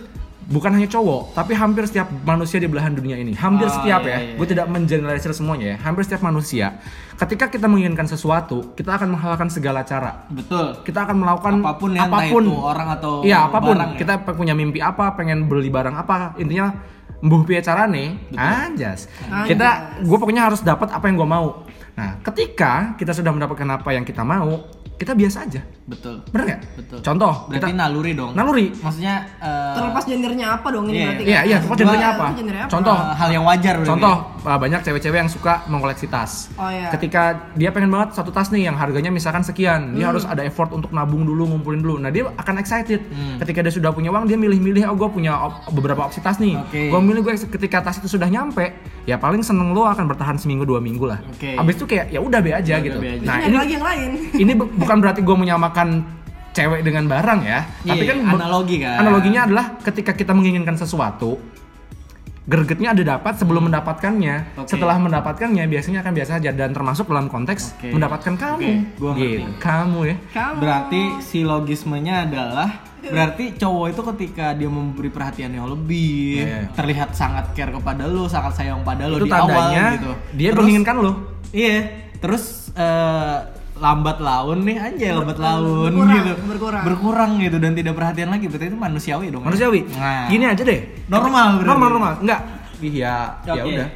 Bukan hanya cowok, tapi hampir setiap manusia di belahan dunia ini, hampir Oh, setiap iya, ya, iya, gue tidak mengeneralisir semuanya ya, hampir setiap manusia, ketika kita menginginkan sesuatu, kita akan menghalalkan segala cara. Betul. Kita akan melakukan Apa pun ya, entah itu orang atau Iya, apa pun. barang ya. Kita punya mimpi apa, pengen beli barang apa, intinya mbuh piye carane, anjas. Anjas. Kita gue pokoknya harus dapat apa yang gue mau. Nah, ketika kita sudah mendapatkan apa yang kita mau, kita biasa aja. Betul. Bener nggak? Betul. Contoh, Berarti kita naluri dong. naluri. Maksudnya eh, Terlepas gendernya apa dong ini Iya, berarti? Iya, kan? iya, Gua- gendernya apa? itu gendernya apa? Contoh. eh, hal yang wajar berarti. Contoh, uh, banyak cewek-cewek yang suka mengkoleksi tas. Oh iya. Ketika dia pengen banget satu tas nih yang harganya misalkan sekian, dia Hmm. harus ada effort untuk nabung dulu, ngumpulin dulu. Nah, dia akan excited. Hmm. Ketika dia sudah punya uang, dia milih-milih, oh gue punya op- beberapa opsi tas nih. Oke. Gue milih gue ketika tas itu sudah nyampe, ya paling seneng lo akan bertahan seminggu dua minggu lah. Oke. Habis itu kayak ya udah be aja Udah gitu. be aja. Nah, nyari ini lagi yang lain. ini bu- bukan berarti gue menyamakan cewek dengan barang ya, tapi Iya, kan be- analogi kan. Analoginya adalah ketika kita menginginkan sesuatu, gregetnya ada dapat sebelum mendapatkannya. Hmm. Oke. Setelah mendapatkannya biasanya akan biasa aja dan termasuk dalam konteks Oke. mendapatkan kamu. Oke, gua ngerti. gitu. Kamu ya. Kamu. Berarti si logismenya adalah berarti cowok itu ketika dia memberi perhatian yang lebih, Iya. terlihat sangat care kepada lu, sangat sayang pada lu Itu di awal tandanya gitu. dia Terus- menginginkan lo. Iya, terus eh, lambat laun nih anjay lambat laun berkurang, gitu. berkurang. Berkurang gitu dan tidak perhatian lagi. Berarti itu manusiawi dong. ya? Manusiawi. Nah. Gini aja deh. Normal berarti. Normal normal. Enggak. Iya, ya Oke. udah.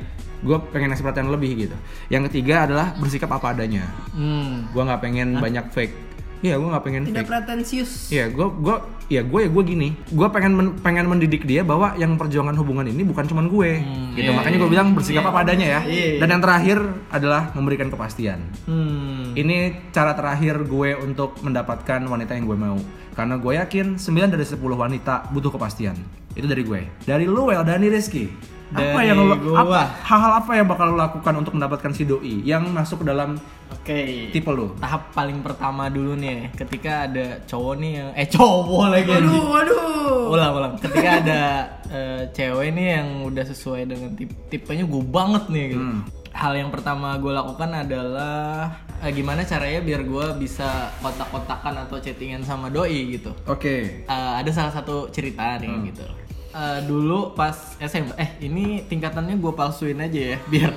Gue pengen ngasih perhatian lebih gitu. Yang ketiga adalah bersikap apa adanya. Hmm. Gue nggak pengen banyak fake. Iya, gue nggak pengen Tidak fake. pretensius. Iya, gue gue ya gue ya gue gini, gue pengen men- pengen mendidik dia bahwa yang perjuangan hubungan ini bukan cuman gue, Hmm, gitu. iya, Makanya gue iya. bilang bersikap Iya. apa adanya ya. Iya. Dan yang terakhir adalah memberikan kepastian. Hmm. Ini cara terakhir gue untuk mendapatkan wanita yang gue mau. Karena gue yakin 9 dari 10 wanita butuh kepastian. Itu dari gue. Dari lu, Well, Dani Rizky. Apa Dari yang lo, gua. apa, hal-hal apa yang bakal lo lakukan untuk mendapatkan si doi yang masuk ke dalam Oke. tipe lo? Tahap paling pertama dulu nih, ketika ada cowok nih yang eh cowok lagi. Waduh, waduh. Ulang, ulang. Ketika ada eh, cewek nih yang udah sesuai dengan tip tipenya gue banget nih gitu. Hmm. Hal yang pertama gue lakukan adalah eh, gimana caranya biar gue bisa kontak-kontakan atau chattingan sama doi gitu. Oke. Eh, ada salah satu cerita nih Hmm. gitu. Eh, dulu pas SMP, eh ini tingkatannya gue palsuin aja ya biar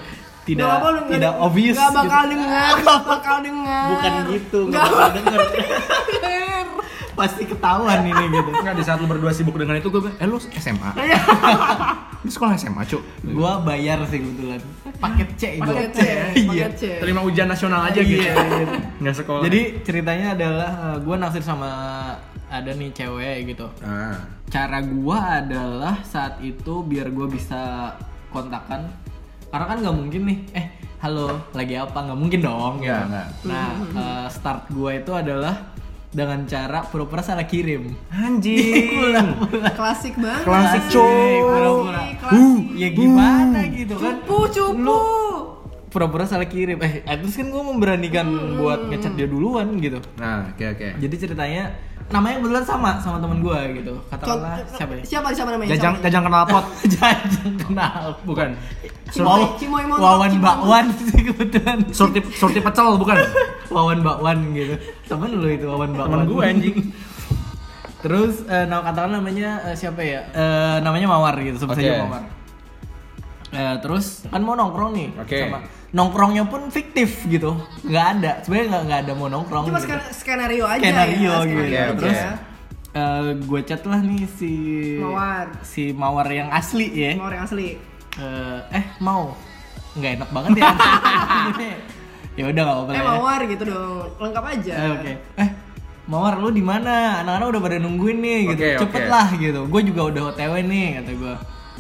tidak Nggak apa-apa, lu nggak- tidak obvious. Gak bakal gitu. dengar, gak bakal dengar. Bukan gitu, nggak Nggak bakal denger. Pasti ketahuan ini gitu. Enggak di saat lu berdua sibuk dengan itu gue bilang, eh lu SMA? Iya. Lu sekolah SMA, Cuk? Gua bayar sih kebetulan. Paket C itu. Paket C, Iya. paket C. Terima ujian nasional aja gitu. Iya, iya. Nggak sekolah. Jadi ceritanya adalah eh, gua naksir sama ada nih cewek gitu. ah. Cara gua adalah saat itu biar gua bisa kontakan karena kan nggak mungkin nih eh halo lagi apa nggak mungkin dong Nggak, gitu. nah eh, start gua itu adalah dengan cara pura-pura salah kirim Anjing. Klasik banget. Klasik, Asik, Cok. pura-pura. Klasik. ya gimana gitu kan Cupu, cupu. pura-pura salah kirim eh least kan gue memberanikan buat ngechat dia duluan gitu Nah, oke oke. jadi ceritanya namanya kebetulan sama sama teman gue gitu katakanlah siapa ya Siapa siapa namanya? Jajang Siapa? jajang kenal pot. jajang kenal Bukan. Cimoy, Cimoy Montok, Wawan Cimoy bakwan sih kebetulan Surti surti pecel bukan. Wawan bakwan gitu temen lu itu Wawan bakwan Temen gue anjing. terus eh, nama katakan namanya eh, siapa ya Eh, namanya Mawar gitu sebut Oke. saja Mawar Eh, terus kan mau nongkrong nih Oke. sama nongkrongnya pun fiktif gitu nggak ada sebenarnya nggak nggak ada mau nongkrong Cuma gitu. sken- skenario aja skenario ya. gitu skenario Oke, terus aja. gue chat lah nih si Mawar. si Mawar yang asli ya Mau orang asli. Eh, eh mau nggak enak banget ya ya udah nggak apa-apa Eh lah ya. mawar gitu dong. Lengkap aja. Eh, Oke. Eh, Mawar lu di mana? Anak-anak udah pada nungguin nih gitu. Oke, Cepet oke. lah gitu. Gue juga udah OTW nih kata gue.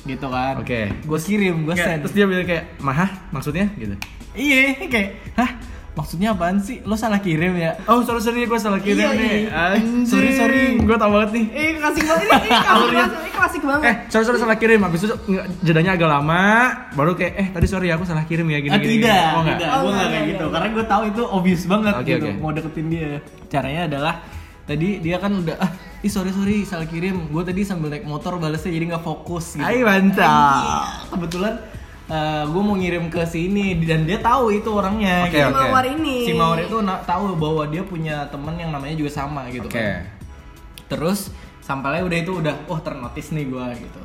Gitu kan. Oke. Gue kirim, gue send. Terus dia bilang kayak, "Mahah, maksudnya?" gitu. Iya, kayak, hah? Maksudnya apaan sih? Lo salah kirim ya? Oh, sorry sorry gue salah kirim Iya, nih. iya. Anjing. Sorry, sorry. Gue tau banget nih. Eh klasik banget ini, ini klasik banget. Ini klasik banget. Eh, sorry sorry salah kirim. Habis itu nggak- jedanya agak lama, baru kayak eh tadi sorry aku salah kirim ya gini Ah, gini. tidak, gini. Oh, enggak. tidak. Oh, gue enggak, nggak kayak enggak, gitu. Karena gue tahu itu obvious banget Oke, gitu. oke. Mau deketin dia. Caranya adalah tadi dia kan udah ah, ih sorry sorry salah kirim. Gue tadi sambil naik motor balesnya jadi nggak fokus. Gitu. Ay, mantap. kebetulan gue mau ngirim ke sini dan dia tahu itu orangnya Oke, gitu. oke. Mawar ini. si Mawar itu tahu bahwa dia punya temen yang namanya juga sama gitu Oke. kan terus Sampainya udah itu udah, oh ternotis nih gua gitu.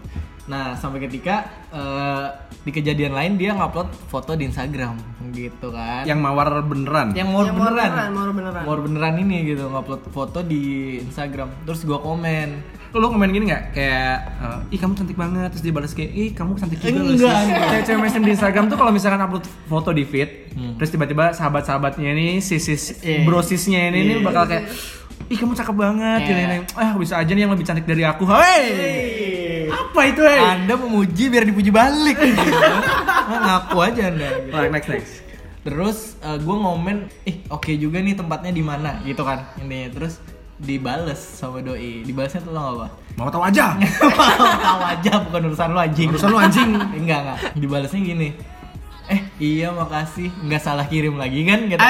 Nah sampai ketika eh, di kejadian lain dia ngupload foto di Instagram gitu kan. Yang mawar beneran. yang mau Yang beneran, beneran, mau beneran. mau beneran ini gitu ngupload foto di Instagram. Terus gua komen, Lo komen gini nggak kayak eh, ih kamu cantik banget terus dia balas kayak ih kamu cantik juga Enggak, sih." enggak. Cewek-cewek mainstream di Instagram tuh kalau misalkan upload foto di feed Hmm. terus tiba-tiba sahabat-sahabatnya ini sisis Iya. brosisnya ini ini Iya. bakal kayak ih kamu cakep banget Iya. gini, gini. ah bisa aja nih yang lebih cantik dari aku hei apa itu hei Anda memuji biar dipuji balik gitu. Ngaku aja Anda gitu. Right, next next Terus gue ngomen, ih oke juga nih tempatnya di mana gitu kan intinya. Terus dibales sama doi. Dibalesnya tuh gak apa? mau tahu aja Mau tahu aja bukan urusan lu anjing. Urusan lu, anjing. enggak enggak. Dibalesnya gini. Eh iya makasih, nggak salah kirim lagi kan? Gitu.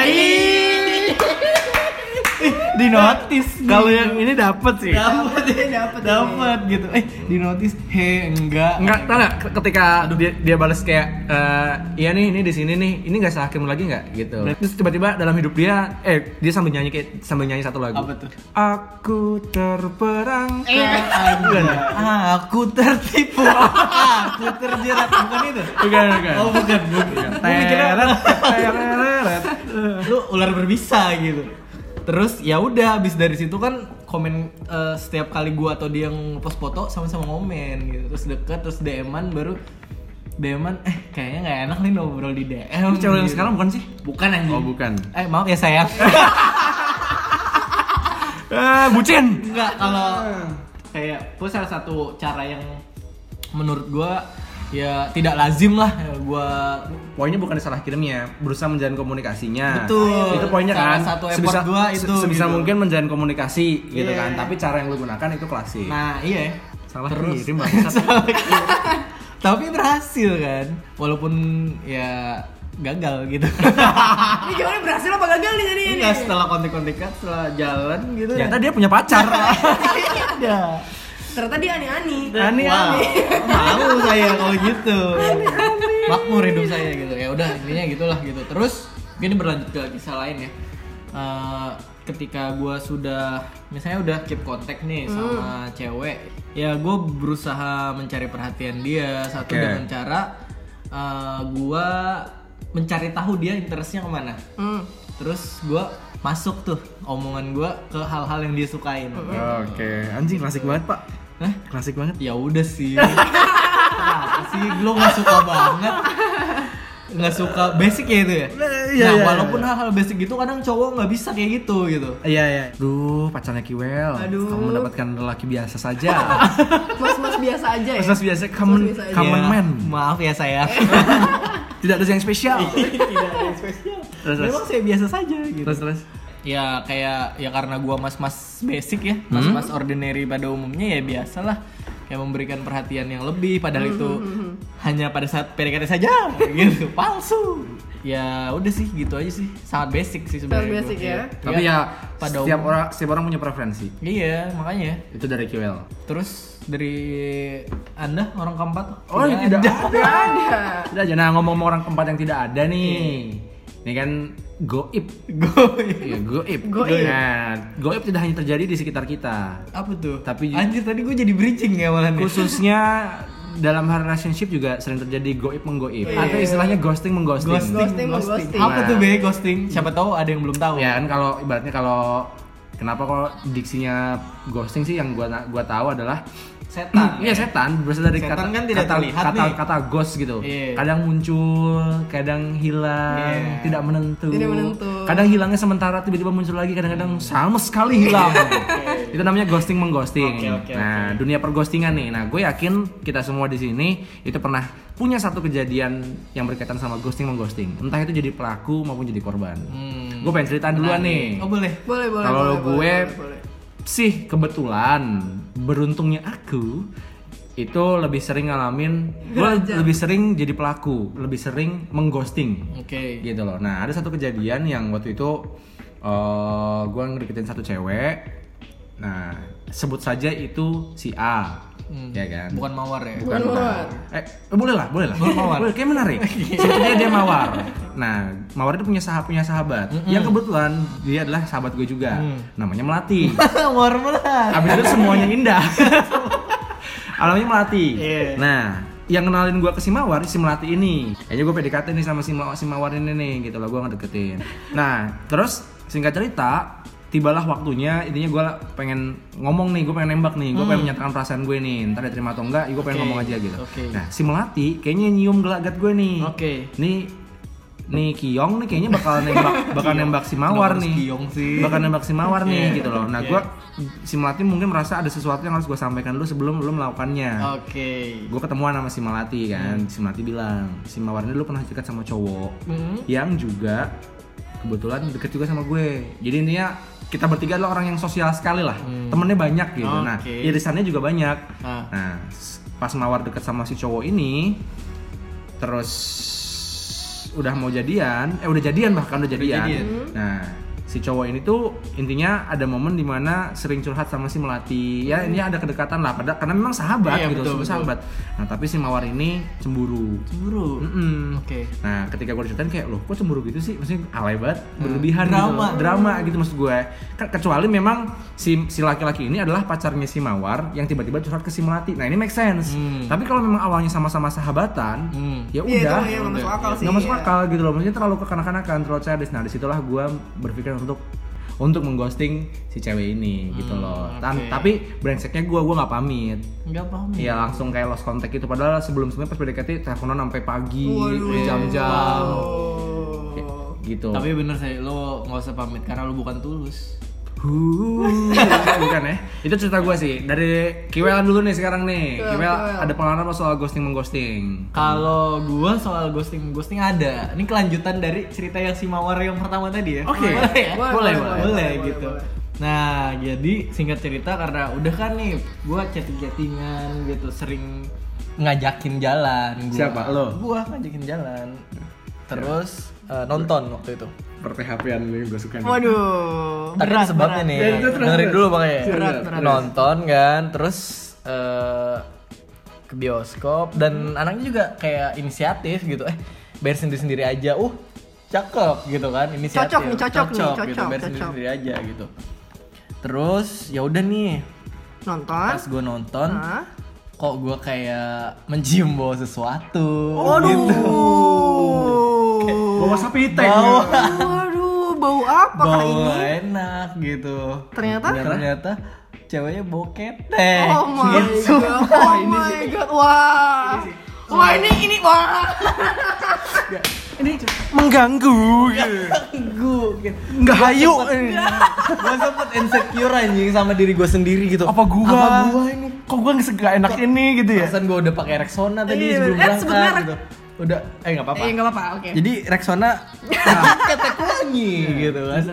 Di notis kalau yang ini dapet sih. Dapat Dia dapet dapat gitu. Eh di notis he enggak. Enggak, tau nggak? Ketika dia, dia balas kayak eh, iya nih ini di sini nih ini nggak kirim lagi nggak? Gitu. Terus tiba-tiba dalam hidup dia eh dia sambil nyanyi kayak sambil nyanyi satu lagu. Apa tuh? aku terperangkap ya? Aku tertipu, aku terjerat, bukan itu? bukan bukan. Oh bukan, bukan. Teret, teret. lu ular berbisa gitu. Terus ya udah habis dari situ kan komen eh, setiap kali gua atau dia yang post foto sama-sama ngomen gitu. Terus deket terus DM-an baru DM-an eh kayaknya nggak enak nih ngobrol di DM. cewek yang gitu. sekarang bukan sih bukan anjing. Oh, bukan. Eh maaf ya sayang. eh bucin Enggak kalau kayak itu salah satu cara yang menurut gua ya tidak lazim lah ya, gua poinnya bukan salah kirimnya berusaha menjalin komunikasinya Betul. itu poinnya Salah kan satu effort gua itu, se- sebisa gitu. mungkin menjalin komunikasi gitu Iya. kan tapi cara yang lu gunakan itu klasik Nah iya Salah Terus kirim, bangsat. Salah kirim. Tapi berhasil kan Walaupun ya gagal gitu Ini gimana berhasil apa gagal nih jadi ini? Enggak setelah kontek-kontekan Setelah jalan gitu ternyata dia punya pacar ada Ternyata dia ani-ani. Ani, Wah, ani. Malu saya kalau gitu. Makmur hidup saya gitu. Ya udah intinya gitulah gitu. Terus Ini berlanjut ke kisah lain ya. Eh, Ketika gua sudah Misalnya udah keep kontak nih sama cewek Ya gue berusaha mencari perhatian dia. Satu Oke. dengan cara eh, Gua mencari tahu dia interestnya ke mana. Hmm. Terus gua masuk tuh omongan gua ke hal-hal yang dia sukain. Oke. Anjing klasik banget pak Hah? klasik banget ya udah sih sih lo nggak suka banget nggak suka basic ya itu ya iya, nah iya, walaupun hal-hal basic gitu kadang cowok nggak bisa kayak gitu gitu Iya iya. Duh, pacarnya Kiwel. Aduh. Kamu mendapatkan lelaki biasa saja. Mas-mas biasa aja ya. Mas biasa common biasa aja. common Ya, man. maaf ya saya Tidak ada yang spesial. tidak ada yang spesial Terus, terus. memang saya biasa saja gitu Terus terus. Ya kayak ya karena gua mas-mas basic ya mas-mas ordinary pada umumnya ya biasalah kayak memberikan perhatian yang lebih padahal itu hanya pada saat PDKT saja gitu palsu ya udah sih gitu aja sih sangat basic sih sebenarnya Sangat basic ya. Iya. Tapi ya pada setiap umum- orang setiap orang punya preferensi. iya makanya Itu dari Kiwel. terus dari anda orang keempat Oh, tidak ada. Ada. Tidak aja. Nah, ngomong-ngomong orang keempat yang tidak ada nih. Ini kan goib. gue Iya, goib. Goib. Nah, goib tidak hanya terjadi di sekitar kita. apa tuh Tapi- anjir tadi gue jadi bridging ya malah nih. Khususnya dalam hal relationship juga sering terjadi goib menggoib. Iya. Atau istilahnya ghosting mengghosting. ghosting, Ghosting, ghosting. ghosting. apa Nah. tuh be ghosting siapa tahu ada yang belum tahu Ya kan kalau ibaratnya kalau kenapa kalau diksinya ghosting sih yang gua gua tahu adalah setan Iya setan berasal dari Setan kata kan tidak kata, terlihat kata, nih. kata ghost gitu. Iya. Kadang muncul, kadang hilang, Iya. tidak menentu. Tidak menentu. Kadang hilangnya sementara tiba-tiba muncul lagi, kadang-kadang sama sekali hilang. Itu namanya ghosting mengghosting. Oke, oke, nah, dunia perghostingan nih. Nah, gue yakin kita semua di sini itu pernah punya satu kejadian yang berkaitan sama ghosting mengghosting. Entah itu jadi pelaku maupun jadi korban. Hmm. Gue pengen cerita duluan nih. oh boleh Boleh, boleh. Kalau gue boleh, boleh, boleh. Sih kebetulan beruntungnya aku itu lebih sering ngalamin gue lebih sering jadi pelaku lebih sering mengghosting. Oke. Gitu loh. Nah ada satu kejadian yang waktu itu eh gue ngedeketin satu cewek. Nah sebut saja itu si A Hmm. ya kan Bukan mawar ya. Bukan mawar. Eh, eh, boleh lah, boleh lah. Boleh, kayak menarik. Sebetulnya dia mawar. Nah, mawar itu punya sahabat punya sahabat. Yang kebetulan dia adalah sahabat gue juga. Namanya Melati. mawar melas. Abis itu semuanya indah. Alamnya Melati. Iya. Nah, yang kenalin gue ke si Mawar si Melati ini. Kayaknya gue PDKT nih sama si, Ma- si Mawar ini nih gitu loh, gue ngedeketin. Nah, terus singkat cerita, tibalah waktunya intinya gue pengen ngomong nih, gue pengen nembak nih, gue pengen menyatakan perasaan gue nih, entar diterima atau enggak, gue pengen ngomong aja gitu. Oke. Nah, si Melati kayaknya nyium gelagat gue nih. Oke. Nih nih Kiong nih kayaknya bakal nembak bakal nembak si Mawar nih. Kiong sih? Bakal nembak si Mawar nih gitu loh. Nah, iya. gue si Melati mungkin merasa ada sesuatu yang harus gue sampaikan dulu sebelum lu melakukannya. Oke. Gue ketemuan sama si Melati kan, si Melati bilang, si Mawar ini dulu pernah dekat sama cowok Hmm. yang juga kebetulan deket juga sama gue. Jadi intinya kita bertiga adalah orang yang sosial sekali lah, temennya banyak gitu. Nah, Oke. irisannya juga banyak. Ah. Nah, pas Mawar deket sama si cowok ini, terus udah mau jadian, eh udah jadian bahkan udah jadian. jadian. Nah, si cowok ini tuh intinya ada momen di mana sering curhat sama si Melati. Ya, ini ada kedekatan lah, pada karena memang sahabat Iya, gitu, betul, betul. sahabat. Nah, tapi si Mawar ini cemburu. Cemburu. Mm-mm. Oke. Nah, ketika gue ceritain kayak loh, kok cemburu gitu sih? Maksudnya alay banget, berlebihan Drama. gitu. Drama gitu maksud gue. Ke- kecuali memang si si laki-laki ini adalah pacarnya si Mawar yang tiba-tiba curhat ke si Melati. Nah, ini make sense. Hmm. Tapi kalau memang awalnya sama-sama sahabatan, Hmm. ya Iya, udah. nggak masuk akal sih. Nggak masuk iya. akal gitu loh. Maksudnya terlalu kekanak-kanakan, terlalu childish. Nah, di situlah gue berpikir untuk untuk mengghosting si cewek ini gitu loh. Tan- Hmm, oke. Tapi brengseknya gue gue nggak pamit. Enggak paham. Iya langsung kayak lost contact gitu padahal sebelum sebelumnya pas PDKT teleponan sampai pagi jam-jam gitu. Tapi bener sih, lo nggak usah pamit karena lo bukan tulus. Bukan ya? Itu cerita gue sih. Dari Kiwel dulu nih sekarang nih. Kiwel, ada pengalaman apa soal ghosting mengghosting? Kalau gua soal ghosting ghosting ada. Ini kelanjutan dari cerita yang si Mawar yang pertama tadi ya. Oke. Boleh ya? Boleh, boleh, boleh, boleh, boleh, gitu. boleh. Nah, jadi singkat cerita karena udah kan nih gua chatting-chattingan gitu sering ngajakin jalan gua. Siapa? Lo? Gua ngajakin jalan. Terus eh, nonton waktu itu. Perphp-an nih gue suka. Waduh. Tapi ada sebabnya nih. Ya, itu terus, Dengerin terus. dulu makanya. Berat, berat. Nonton kan, terus eh, ke bioskop dan anaknya juga kayak inisiatif gitu. Eh, bayar sendiri-sendiri aja. Uh, cakep gitu kan inisiatif. Cocok nih, cocok nih, gitu, cocok, bayar cocok. sendiri-sendiri aja gitu. Terus ya udah nih, Nonton. pas gue nonton, Hah? kok gue kayak mencium bau sesuatu. Waduh. gitu. Bawa sapi teh. Bau Waduh, bau apa bau ini? enak gitu. Ternyata? Ternyata ceweknya bau ketek. Oh my Gitu. god. Oh my god. Wah. Wah, ini ini wah. Ini mengganggu. Gue gitu. Nggak hayu. gue sempet insecure anjing sama diri gue sendiri gitu. Apa gua? Apa gua ini? Kok gue nggak enak ini gitu ya? Perasaan gue udah pakai Rexona tadi Iya, sebelum eh, berangkat sebenarnya- gitu. Udah, eh nggak apa-apa. Eh, enggak apa-apa. Oke. Jadi Rexona ketek wangi gitu kan.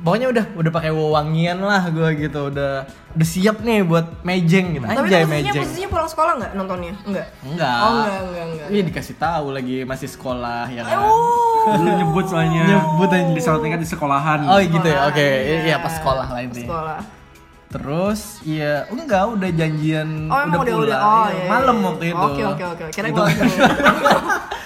Pokoknya udah udah pakai wangian lah gue gitu, udah udah siap nih buat mejeng gitu. Tapi Anjay posisinya mejeng. posisinya pulang sekolah nggak nontonnya? Enggak. Enggak. Oh, enggak, enggak, enggak. Iya dikasih tahu lagi masih sekolah ya kan. Oh. Nyebut soalnya. Nyebut aja. Di sekolahan. Oh gitu ya, oke. Sekolahan, Iya pas sekolah lah intinya. Sekolah. Terus iya enggak udah janjian Oh, emang udah udah. pulang. Oh, Iya, iya. malam iya. waktu itu. Oke, oke, oke. Kira Itu- gua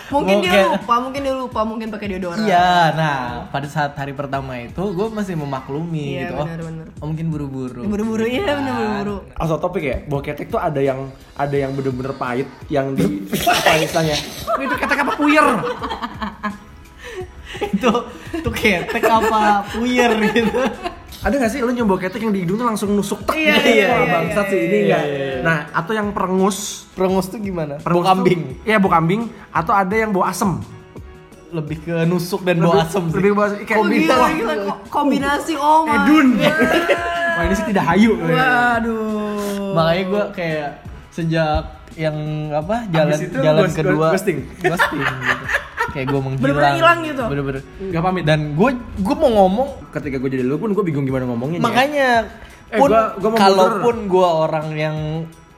Mungkin dia lupa, mungkin dia lupa, mungkin pakai deodoran. Iya, nah pada saat hari pertama itu gue masih memaklumi Iya, gitu. Oh, benar, benar. oh, mungkin buru-buru. Buru-buru iya benar buru-buru. Auto topik ya, bau ketek tuh ada yang ada yang bener-bener pahit, yang di apa istilahnya? Itu ketek apa puyer? itu itu ketek apa puyer gitu. Ada gak sih lu nyoba ketek yang di hidung tuh langsung nusuk tek Iya, gitu? iya, Wah, iya, bangsat iya, sih ini iya, enggak. iya, iya. Nah, atau yang perengus, Perengus tuh gimana? Bau perengus tuh- kambing. Iya, bau kambing atau ada yang bau asem. Lebih ke nusuk dan bau Lebih- asem sih. Lebih bau asem. Kayak Oh gila, wah, gila, ko- kombinasi oh my Edun. God. Wah, ini sih tidak hayu. Waduh. Makanya gue kayak sejak yang apa jalan itu jalan ghost- kedua ghosting? ghosting gitu. kayak gue menghilang Bener-bener hilang gitu? bener-bener Gak pamit. dan gue gue mau ngomong ketika gue jadi lu pun gue bingung gimana ngomongnya. makanya Eh, pun gua- gua kalaupun gue orang yang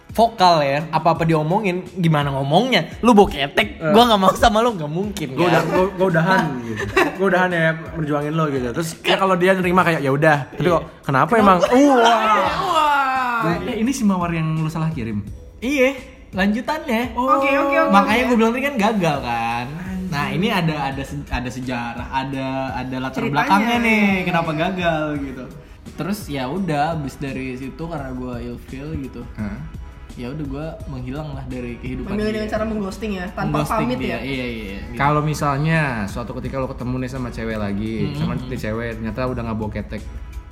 vokal ya apa apa diomongin gimana ngomongnya lu bau ketek gue nggak mau sama lu nggak mungkin gue udah kan? gue udahan gitu gue udahan ya berjuangin lo gitu terus ya kalau dia nerima kayak ya udah tapi kok kenapa emang uh wah Wah. Eh, ini si mawar yang lu salah kirim. Iya, lanjutannya. Oke, oke, oke, Makanya gue bilang tadi kan gagal kan. Nah ini ada ada ada sejarah, ada ada latar Ceritanya. belakangnya nih kenapa gagal gitu. Terus ya udah, abis dari situ karena gue ilfeel gitu, Hah? ya udah gue menghilang lah dari kehidupan Memilih dengan cara mengghosting ya, tanpa Mengghosting pamit dia. ya. Iya iya. gitu. Kalau misalnya suatu ketika lo ketemu nih sama cewek lagi, Hmm. sama nanti cewek ternyata udah nggak bawa ketek,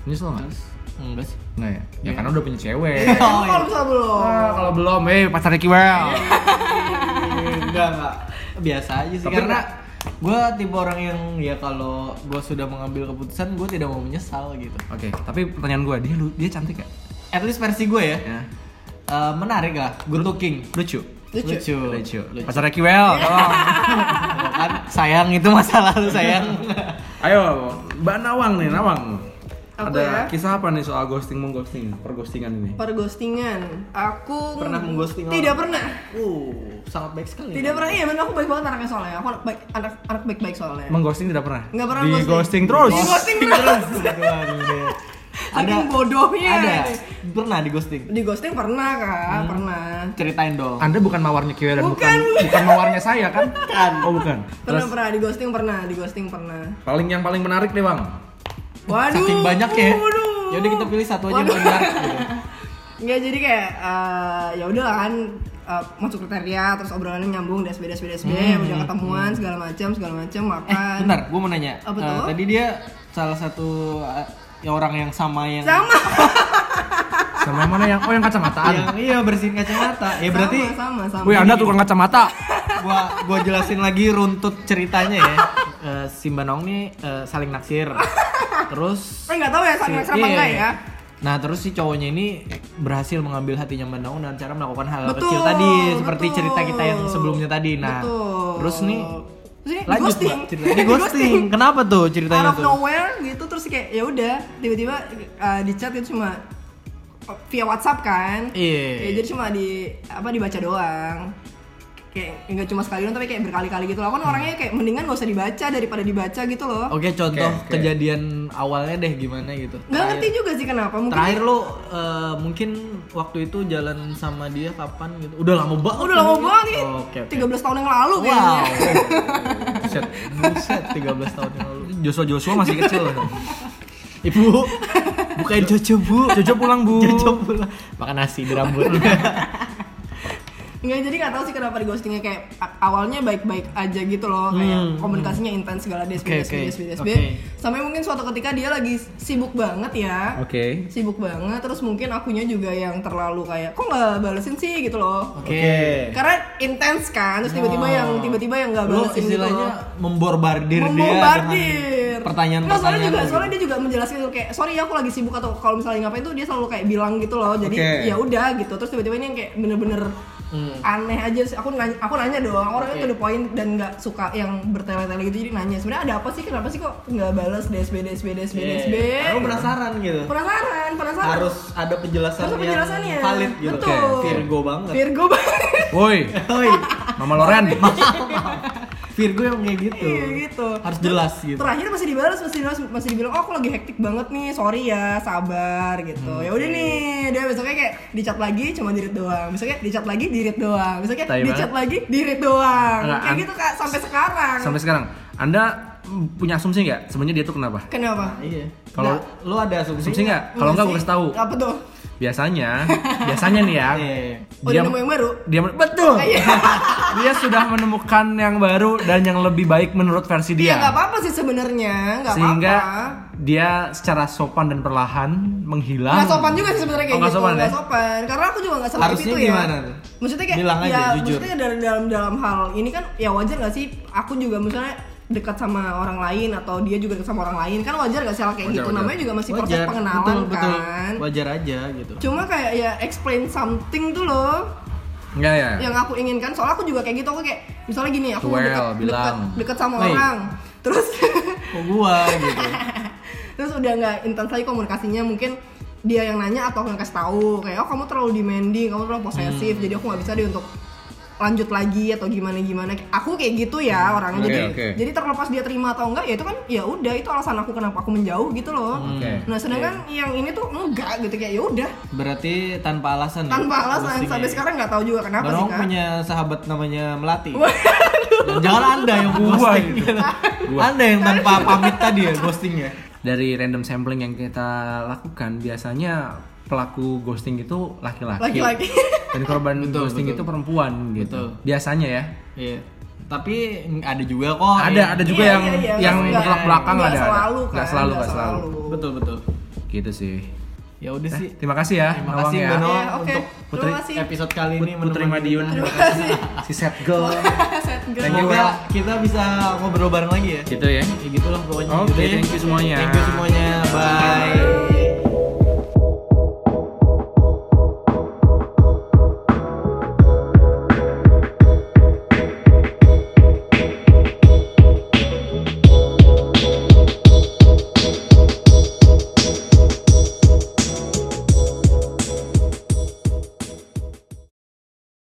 nyesel nggak? Terus enggak sih. Nggak ya? Ya Iya. karena udah punya cewek. Oh, Kalau iya. belum. Ah, kalau belum, eh pacarnya Kiwel. enggak enggak biasa aja sih Tapi- karena gue tipe orang yang ya kalau gue sudah mengambil keputusan gue tidak mau menyesal gitu Oke, tapi pertanyaan gue, dia lu- dia cantik gak? at least versi gue ya Ya. eh, menarik lah good looking Lucu. Lucu. lucu, Lucu. lucu. Pacarnya Kiwel, tolong. kan sayang itu masa lalu sayang Ayo, Mbak Nawang nih, Nawang. Apa Ada ya? kisah apa nih soal ghosting mengghosting, perghostingan ini? Perghostingan. Aku Pernah mengghosting Tidak orang? pernah. uh sangat baik sekali Tidak pernah. Iya, memang aku baik banget anaknya soalnya. Aku anak baik anak anak baik-baik soalnya. Mengghosting tidak pernah? Nggak pernah Di ghosting. ghosting terus. Di ghosting terus. ada Saking bodohnya. ada pernah di ghosting Di ghosting pernah, Kak. Pernah. ceritain dong Anda bukan mawarnya Kiwel dan bukan Bukan. bukan mawarnya saya kan? Oh, bukan. Pernah Terus pernah di ghosting pernah, di ghosting pernah. paling yang paling menarik nih, Bang. Waduh. saking banyak ya Waduh. Yaudah kita pilih satu aja yang Waduh. paling menarik gitu. Enggak jadi kayak eh, ya udah lah kan eh, masuk kriteria terus obrolannya nyambung DSB DSB DSB Hmm, udah ketemuan segala macam segala macam Eh, makan. bentar, gue mau nanya. Apa Eh, tuh? tadi dia salah satu eh, ya orang yang sama yang Sama. Sama yang mana yang oh yang kacamataan. yang iya bersihin kacamata. Ya berarti sama sama sama. Wih, Anda tukang kacamata. gua gua jelasin lagi runtut ceritanya ya. Eh, si Mbak Nong nih eh, saling naksir. Terus Eh nggak tahu ya saling si- apa iya. enggak ya. Nah terus si cowoknya ini berhasil mengambil hatinya Mbak Nong dengan cara melakukan hal Betul, kecil tadi seperti betul. cerita kita yang sebelumnya tadi. Nah Betul. terus nih Terus lanjut ghosting. Mbak ceritanya. Di ghosting. Kenapa tuh ceritanya Out of tuh? nowhere gitu terus kayak ya udah tiba-tiba eh, di chat itu cuma via WhatsApp kan. Iya. Ya, jadi cuma di apa dibaca doang. Kayak enggak cuma sekali doang tapi kayak berkali-kali gitu loh. Aku kan orangnya kayak mendingan gak usah dibaca daripada dibaca gitu loh. Oke contoh Oke, oke. kejadian awalnya deh gimana gitu. Nggak Terakhir- ngerti juga sih kenapa. Mungkin Terakhir lo eh, mungkin waktu itu jalan sama dia kapan gitu? Udah lama banget. udah lama kan? banget nih. Oh, Oke. oke. 13 tahun yang lalu Wow. kayaknya. Buset. Buset, 13 tahun yang lalu. Joshua Joshua masih kecil. Ibu, bukain Jojo, Bu. Jojo pulang, Bu. Jojo pulang. Makan nasi di rambut. Nggak jadi nggak tahu sih kenapa di ghostingnya kayak awalnya baik-baik aja gitu loh kayak Hmm. komunikasinya intens segala DSB Oke, DSB oke. DSB DSB Oke. sampai mungkin suatu ketika dia lagi sibuk banget ya Oke. sibuk banget terus mungkin akunya juga yang terlalu kayak kok nggak balesin sih gitu loh Oke. karena intens kan terus tiba-tiba Oh. yang tiba-tiba yang nggak Lo balesin gitu istilahnya loh memborbardir dia membombardir dengan pertanyaan-pertanyaan. Nggak, soalnya juga gitu. soalnya dia juga menjelaskan gitu kayak sorry ya aku lagi sibuk atau kalau misalnya ngapain tuh dia selalu kayak bilang gitu loh jadi Oke. ya udah gitu terus tiba-tiba ini yang kayak bener-bener Hmm. aneh aja sih aku nanya aku nanya doang orangnya Oke. to the point dan nggak suka yang bertele-tele gitu jadi nanya sebenarnya ada apa sih kenapa sih kok nggak balas DSB DSB DSB Iya. DSB Lo penasaran gitu. penasaran penasaran Harus ada penjelasan Harus ada penjelasannya yang valid gitu. betul Oke, Virgo banget. Virgo banget Woi, Oi, Mama Loren. Virgo yang kayak gitu. iya gitu Harus jelas gitu. terakhir masih dibalas masih dibalas masih dibilang oh aku lagi hektik banget nih sorry ya sabar gitu Hmm, ya udah nih dia besoknya kayak dicat lagi cuma dirit doang besoknya dicat lagi dirit doang besoknya dicat banget. lagi dirit doang Enggak, kayak gitu kak sampai sekarang Sampai sekarang, Anda punya asumsi nggak? Sebenarnya dia tuh kenapa? kenapa Iya. Kalau- lo ada asumsi, nggak? Kalau nggak gue sih. kasih tahu. apa tuh Biasanya, biasanya nih ya. Iya. oh dia nemu yang baru dia men- betul. Iya. dia sudah menemukan yang baru dan yang lebih baik menurut versi ya dia. nggak apa-apa sih sebenarnya nggak Sehingga apa-apa dia secara sopan dan perlahan menghilang. Nggak sopan juga sih sebenarnya kayak Oh, nggak gitu, sopan ya? sopan. Karena aku juga nggak Harusnya itu ya. gimana tuh? Maksudnya kayak Bilang aja, ya, jujur. maksudnya dalam dalam dalam hal ini kan ya wajar nggak sih? Aku juga misalnya dekat sama orang lain atau dia juga dekat sama orang lain kan wajar gak sih hal kayak Wajar, gitu wajar. namanya juga masih proses Wajar, pengenalan betul, betul. kan Wajar aja gitu. cuma kayak ya explain something tuh loh Enggak ya? yang aku inginkan soalnya aku juga kayak gitu aku kayak misalnya gini aku Well, dekat dekat bilang. dekat sama Hey. orang terus Kok gua gitu. terus udah nggak intens lagi komunikasinya mungkin dia yang nanya atau yang kasih tahu kayak oh kamu terlalu demanding kamu terlalu posesif jadi aku nggak bisa deh untuk lanjut lagi atau gimana gimana aku kayak gitu ya orangnya Oke, jadi oke. jadi terlepas dia terima atau enggak ya itu kan ya udah itu alasan aku kenapa aku menjauh gitu loh Oke. nah sedangkan yang ini tuh enggak gitu kayak ya udah Berarti tanpa alasan ya? tanpa alasan ghostingnya sampai ya? sekarang nggak tahu juga kenapa Bang sih kak punya sahabat namanya Melati. Dan jangan anda yang ghosting. anda yang tanpa pamit tadi ya ghostingnya. Dari random sampling yang kita lakukan biasanya pelaku ghosting itu laki-laki. Laki-laki. Dan korban Betul, ghosting betul. itu perempuan gitu. Betul. Biasanya ya. Iya. Tapi ada juga kok. ada yang- ada juga Iya, yang iya, iya. yang bertolak belakang ada. ada. selalu kan Nggak selalu, nggak selalu. Betul betul. Gitu sih. Ya udah sih. Terima kasih ya. Terima kasih ya. Noah Iya, oke. untuk Terima Putri- kasih. episode kali ini Putri Madiun. kita. Terima kasih. Si set girl. Set girl. Thank you, Semoga Wel. kita bisa ngobrol bareng lagi ya. gitu ya. Ya gitu lah pokoknya. Oke, ya. thank you semuanya. Thank you semuanya. Bye.